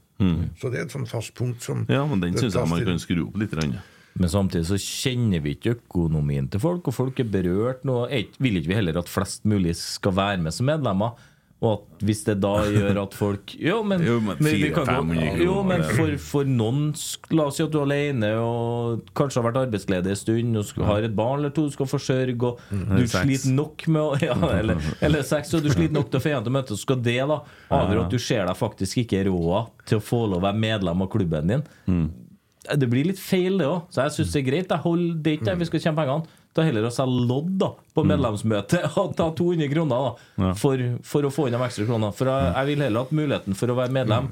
Så det er et sånn fast punkt som Ja, men den det syns jeg man kan skru opp litt. grann. Men samtidig så kjenner vi ikke økonomien til folk, og folk er berørt nå. Vil ikke vi heller at flest mulig skal være med som medlemmer? Og at hvis det da gjør at folk Jo, men, Jo, men fire, kan gå- kroner, Jo, men for, for noen La oss si at du er alene og kanskje har vært arbeidsledig en stund og skal, har et barn eller to du skal forsørge, og du sliter nok med å ja, eller, eller sex, og du sliter nok til å få igjen til møte, så skal det da avgjøre at du ser deg faktisk ikke råd til å få lov å være medlem av klubben din. Det blir litt feil, det òg. Så jeg syns det er greit. Jeg holder, det ikke der vi skal tjene pengene. Ta heller å selge lodd da på medlemsmøtet og ta 200 kroner da for, for å få inn de ekstra kronene. For jeg, jeg vil heller at muligheten for å være medlem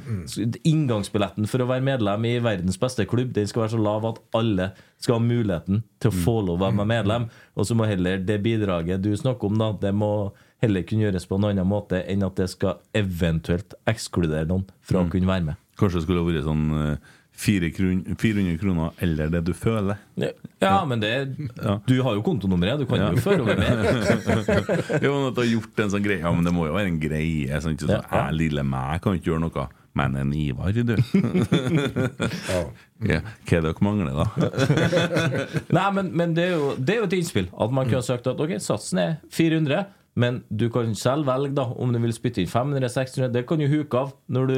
Inngangsbilletten for å være medlem i verdens beste klubb Den skal være så lav at alle skal ha muligheten til å få lov å være medlem. Og så må heller det bidraget du snakker om, da det må heller kunne gjøres på en annen måte enn at det skal eventuelt ekskludere noen fra å kunne være med. Kanskje det skulle vært sånn eh, 400 kroner eller det du føler. Ja, men det Du har jo kontonummeret, du kan Ja. jo føre over mer. jo, men at du har gjort en sånn greie Ja, men det må jo være en greie. Sånn, ikke Ja, ja. Jeg, lille meg kan ikke gjøre noe. Men en Ivar, du. Ja. Ja, hva er det dere mangler, da? Nei, men, men det, er jo, det er jo et innspill. At man kunne ha sagt at ok, satsen er 400, men du kan selv velge da om du vil spytte inn 500-600. Det kan du huke av. Når du,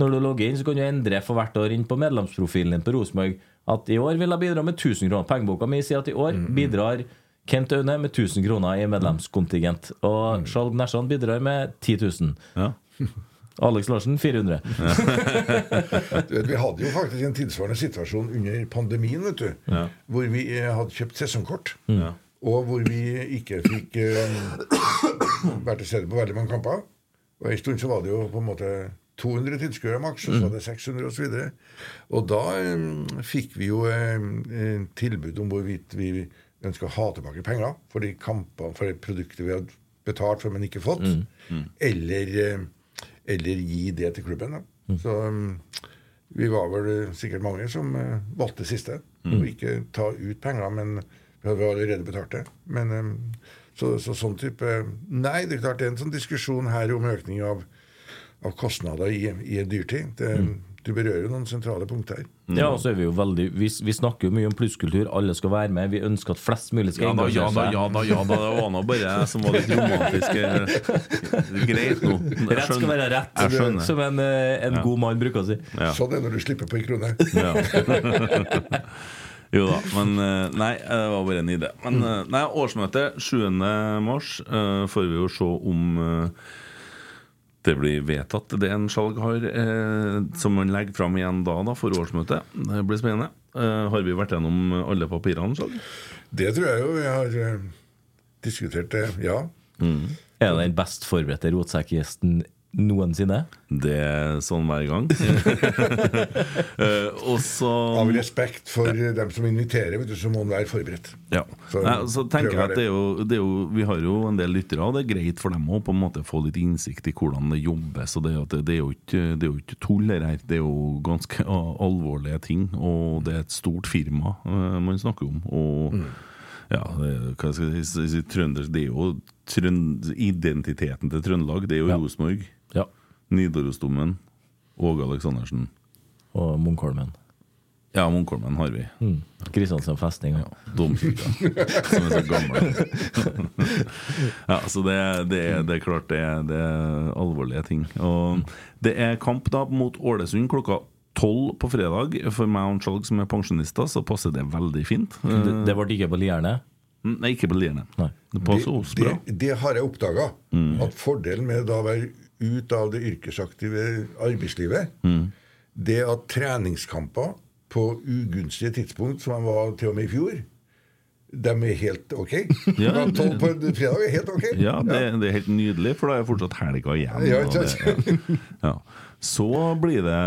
når du logger inn, så kan du endre for hvert år inn på medlemsprofilen din på Rosenborg at i år vil jeg bidra med 1000 kroner. Pengeboka mi sier at i år bidrar Kent Aune med 1000 kroner i medlemskontingent. Og Skjalg Nesjan bidrar med 10 000. Ja. Alex Larsen 400. Du vet, Vi hadde jo faktisk en tilsvarende situasjon under pandemien, vet du. Ja. Hvor vi eh, hadde kjøpt sesongkort. Ja. Og hvor vi ikke fikk um, vært til stede på veldig mange kamper. Og en stund så var det jo på en måte 200 tilskuere maks, og så var det 600 osv. Og, så og da um, fikk vi jo eh, tilbud om hvorvidt vi ønska å ha tilbake penger for de kampene, for det produktet vi hadde betalt for, men ikke fått. Eller, Mm. eller gi det til klubben. Da. Så um, vi var vel eh, sikkert mange som uh, valgte siste. Og ikke ta ut penger, men vi hadde allerede betalt det. Men eh, så, så sånn type Nei, det er klart det er en sånn diskusjon her om økning av, av kostnader i, i en dyrtid. Det, Du berører jo noen sentrale punkter her. Ja, og så er vi jo veldig vi, vi snakker jo mye om plusskultur. Alle skal være med. Vi ønsker at flest mulig skal Ja seg. ja da, ja da, ja da. Det var nå bare jeg som var litt romantisk. eh, Greit nå. Rett skal være rett, Jeg skjønner. som en, en ja. god mann bruker å si. Ja. Sånn er det når du slipper på en krone. Ja. jo da, men eh, Nei, det var bare en idé. Men eh, nei, årsmøtet 7. mars eh, får vi jo se om eh, det blir vedtatt, det en skjalg har, eh, som man legger fram igjen da, da for årsmøtet. Det blir spennende. Eh, har vi vært gjennom alle papirene, skjalg? Det tror jeg jo vi har eh, diskutert det, ja. Er det den best forberedte rotsekkgjesten noensinne? Det er sånn hver gang. uh, og så Av respekt for ja. dem som inviterer, vet du, så må en være forberedt. Ja. Så Nei, så tenker jeg at det er, jo, det er jo Vi har jo en del lyttere, og det er greit for dem å på en måte få litt innsikt i hvordan det jobbes. Og det, er det, det, er jo ikke, det er jo ikke tull, det her. Det er jo ganske alvorlige ting. Og det er et stort firma uh, man snakker om. Og ja, hva skal jeg si, si det er jo trønd, identiteten til Trøndelag. Det er jo Ja. Rosenborg. Nidarosdomen, Åge Aleksandersen. Og Munkholmen. Ja, Munkholmen har vi. Mm. Kristiansand festning. Ja. Domkirka, som er så gammel. ja, så det, det, er, det er klart det er, det er alvorlige ting. Og det er kamp da mot Ålesund klokka tolv på fredag. For meg og Skjalg som er pensjonister, så passer det veldig fint. Det, det ble ikke på Lierne? Nei, ikke på Lierne. Det passer oss bra. Det, det har jeg oppdaga. At fordelen med da å være ut av det yrkesaktive arbeidslivet, det at treningskamper på ugunstige tidspunkt, som de var til og med i fjor, de er helt ok. Ja, tolv på fredag er helt ok. Ja, det, det er helt nydelig, for da er fortsatt helga igjen. Ja, det- ja. Så blir det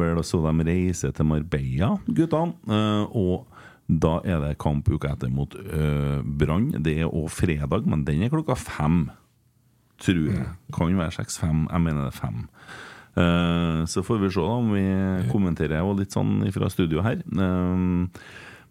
vel så de reiser til Marbella, guttene. eh, Og da er det kamp uka etter mot uh, Brann. Det er òg fredag, men den er klokka fem. Tror jeg. Kan være seks-fem. Jeg mener det er fem. Eh, så får vi se da om vi kommenterer og litt sånn fra studio her. Eh,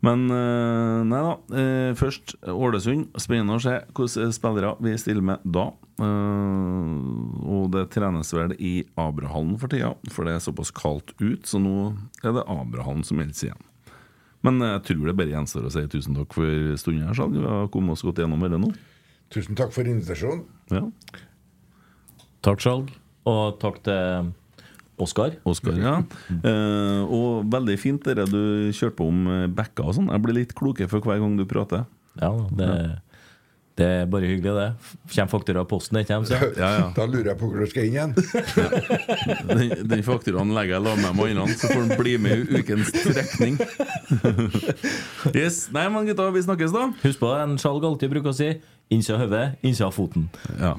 men eh, nei da. først Ålesund. Spennende å se hvilke spillere vi stiller med da. Og det trenes vel i Abrahallen for tida, for det er såpass kaldt ut, så nå er det Abrahallen som gjelder igjen. Men jeg tror det bare gjenstår å si tusen takk for stunden her, Skjalg. Vi har kommet oss godt gjennom dette nå. Tusen takk for invitasjonen. Ja. Takk, Skjalg. Og takk til Oskar. Oskar, ja. Eh, og veldig fint det du kjørte på om bekker og sånn. Jeg blir litt klokere for hver gang du prater. Ja, det, det er bare hyggelig, det. Kommer faktura i posten, ikke så- Ja, ja. Da lurer jeg på hvor du skal inn igjen. Den, den fakturaen legger jeg sammen med mannene, så får han bli med i ukens trekning. yes. Nei, men gutta, vi snakkes, da. Husk på det en Skjalg alltid bruker å si innsida hodet, innsida foten. Ja.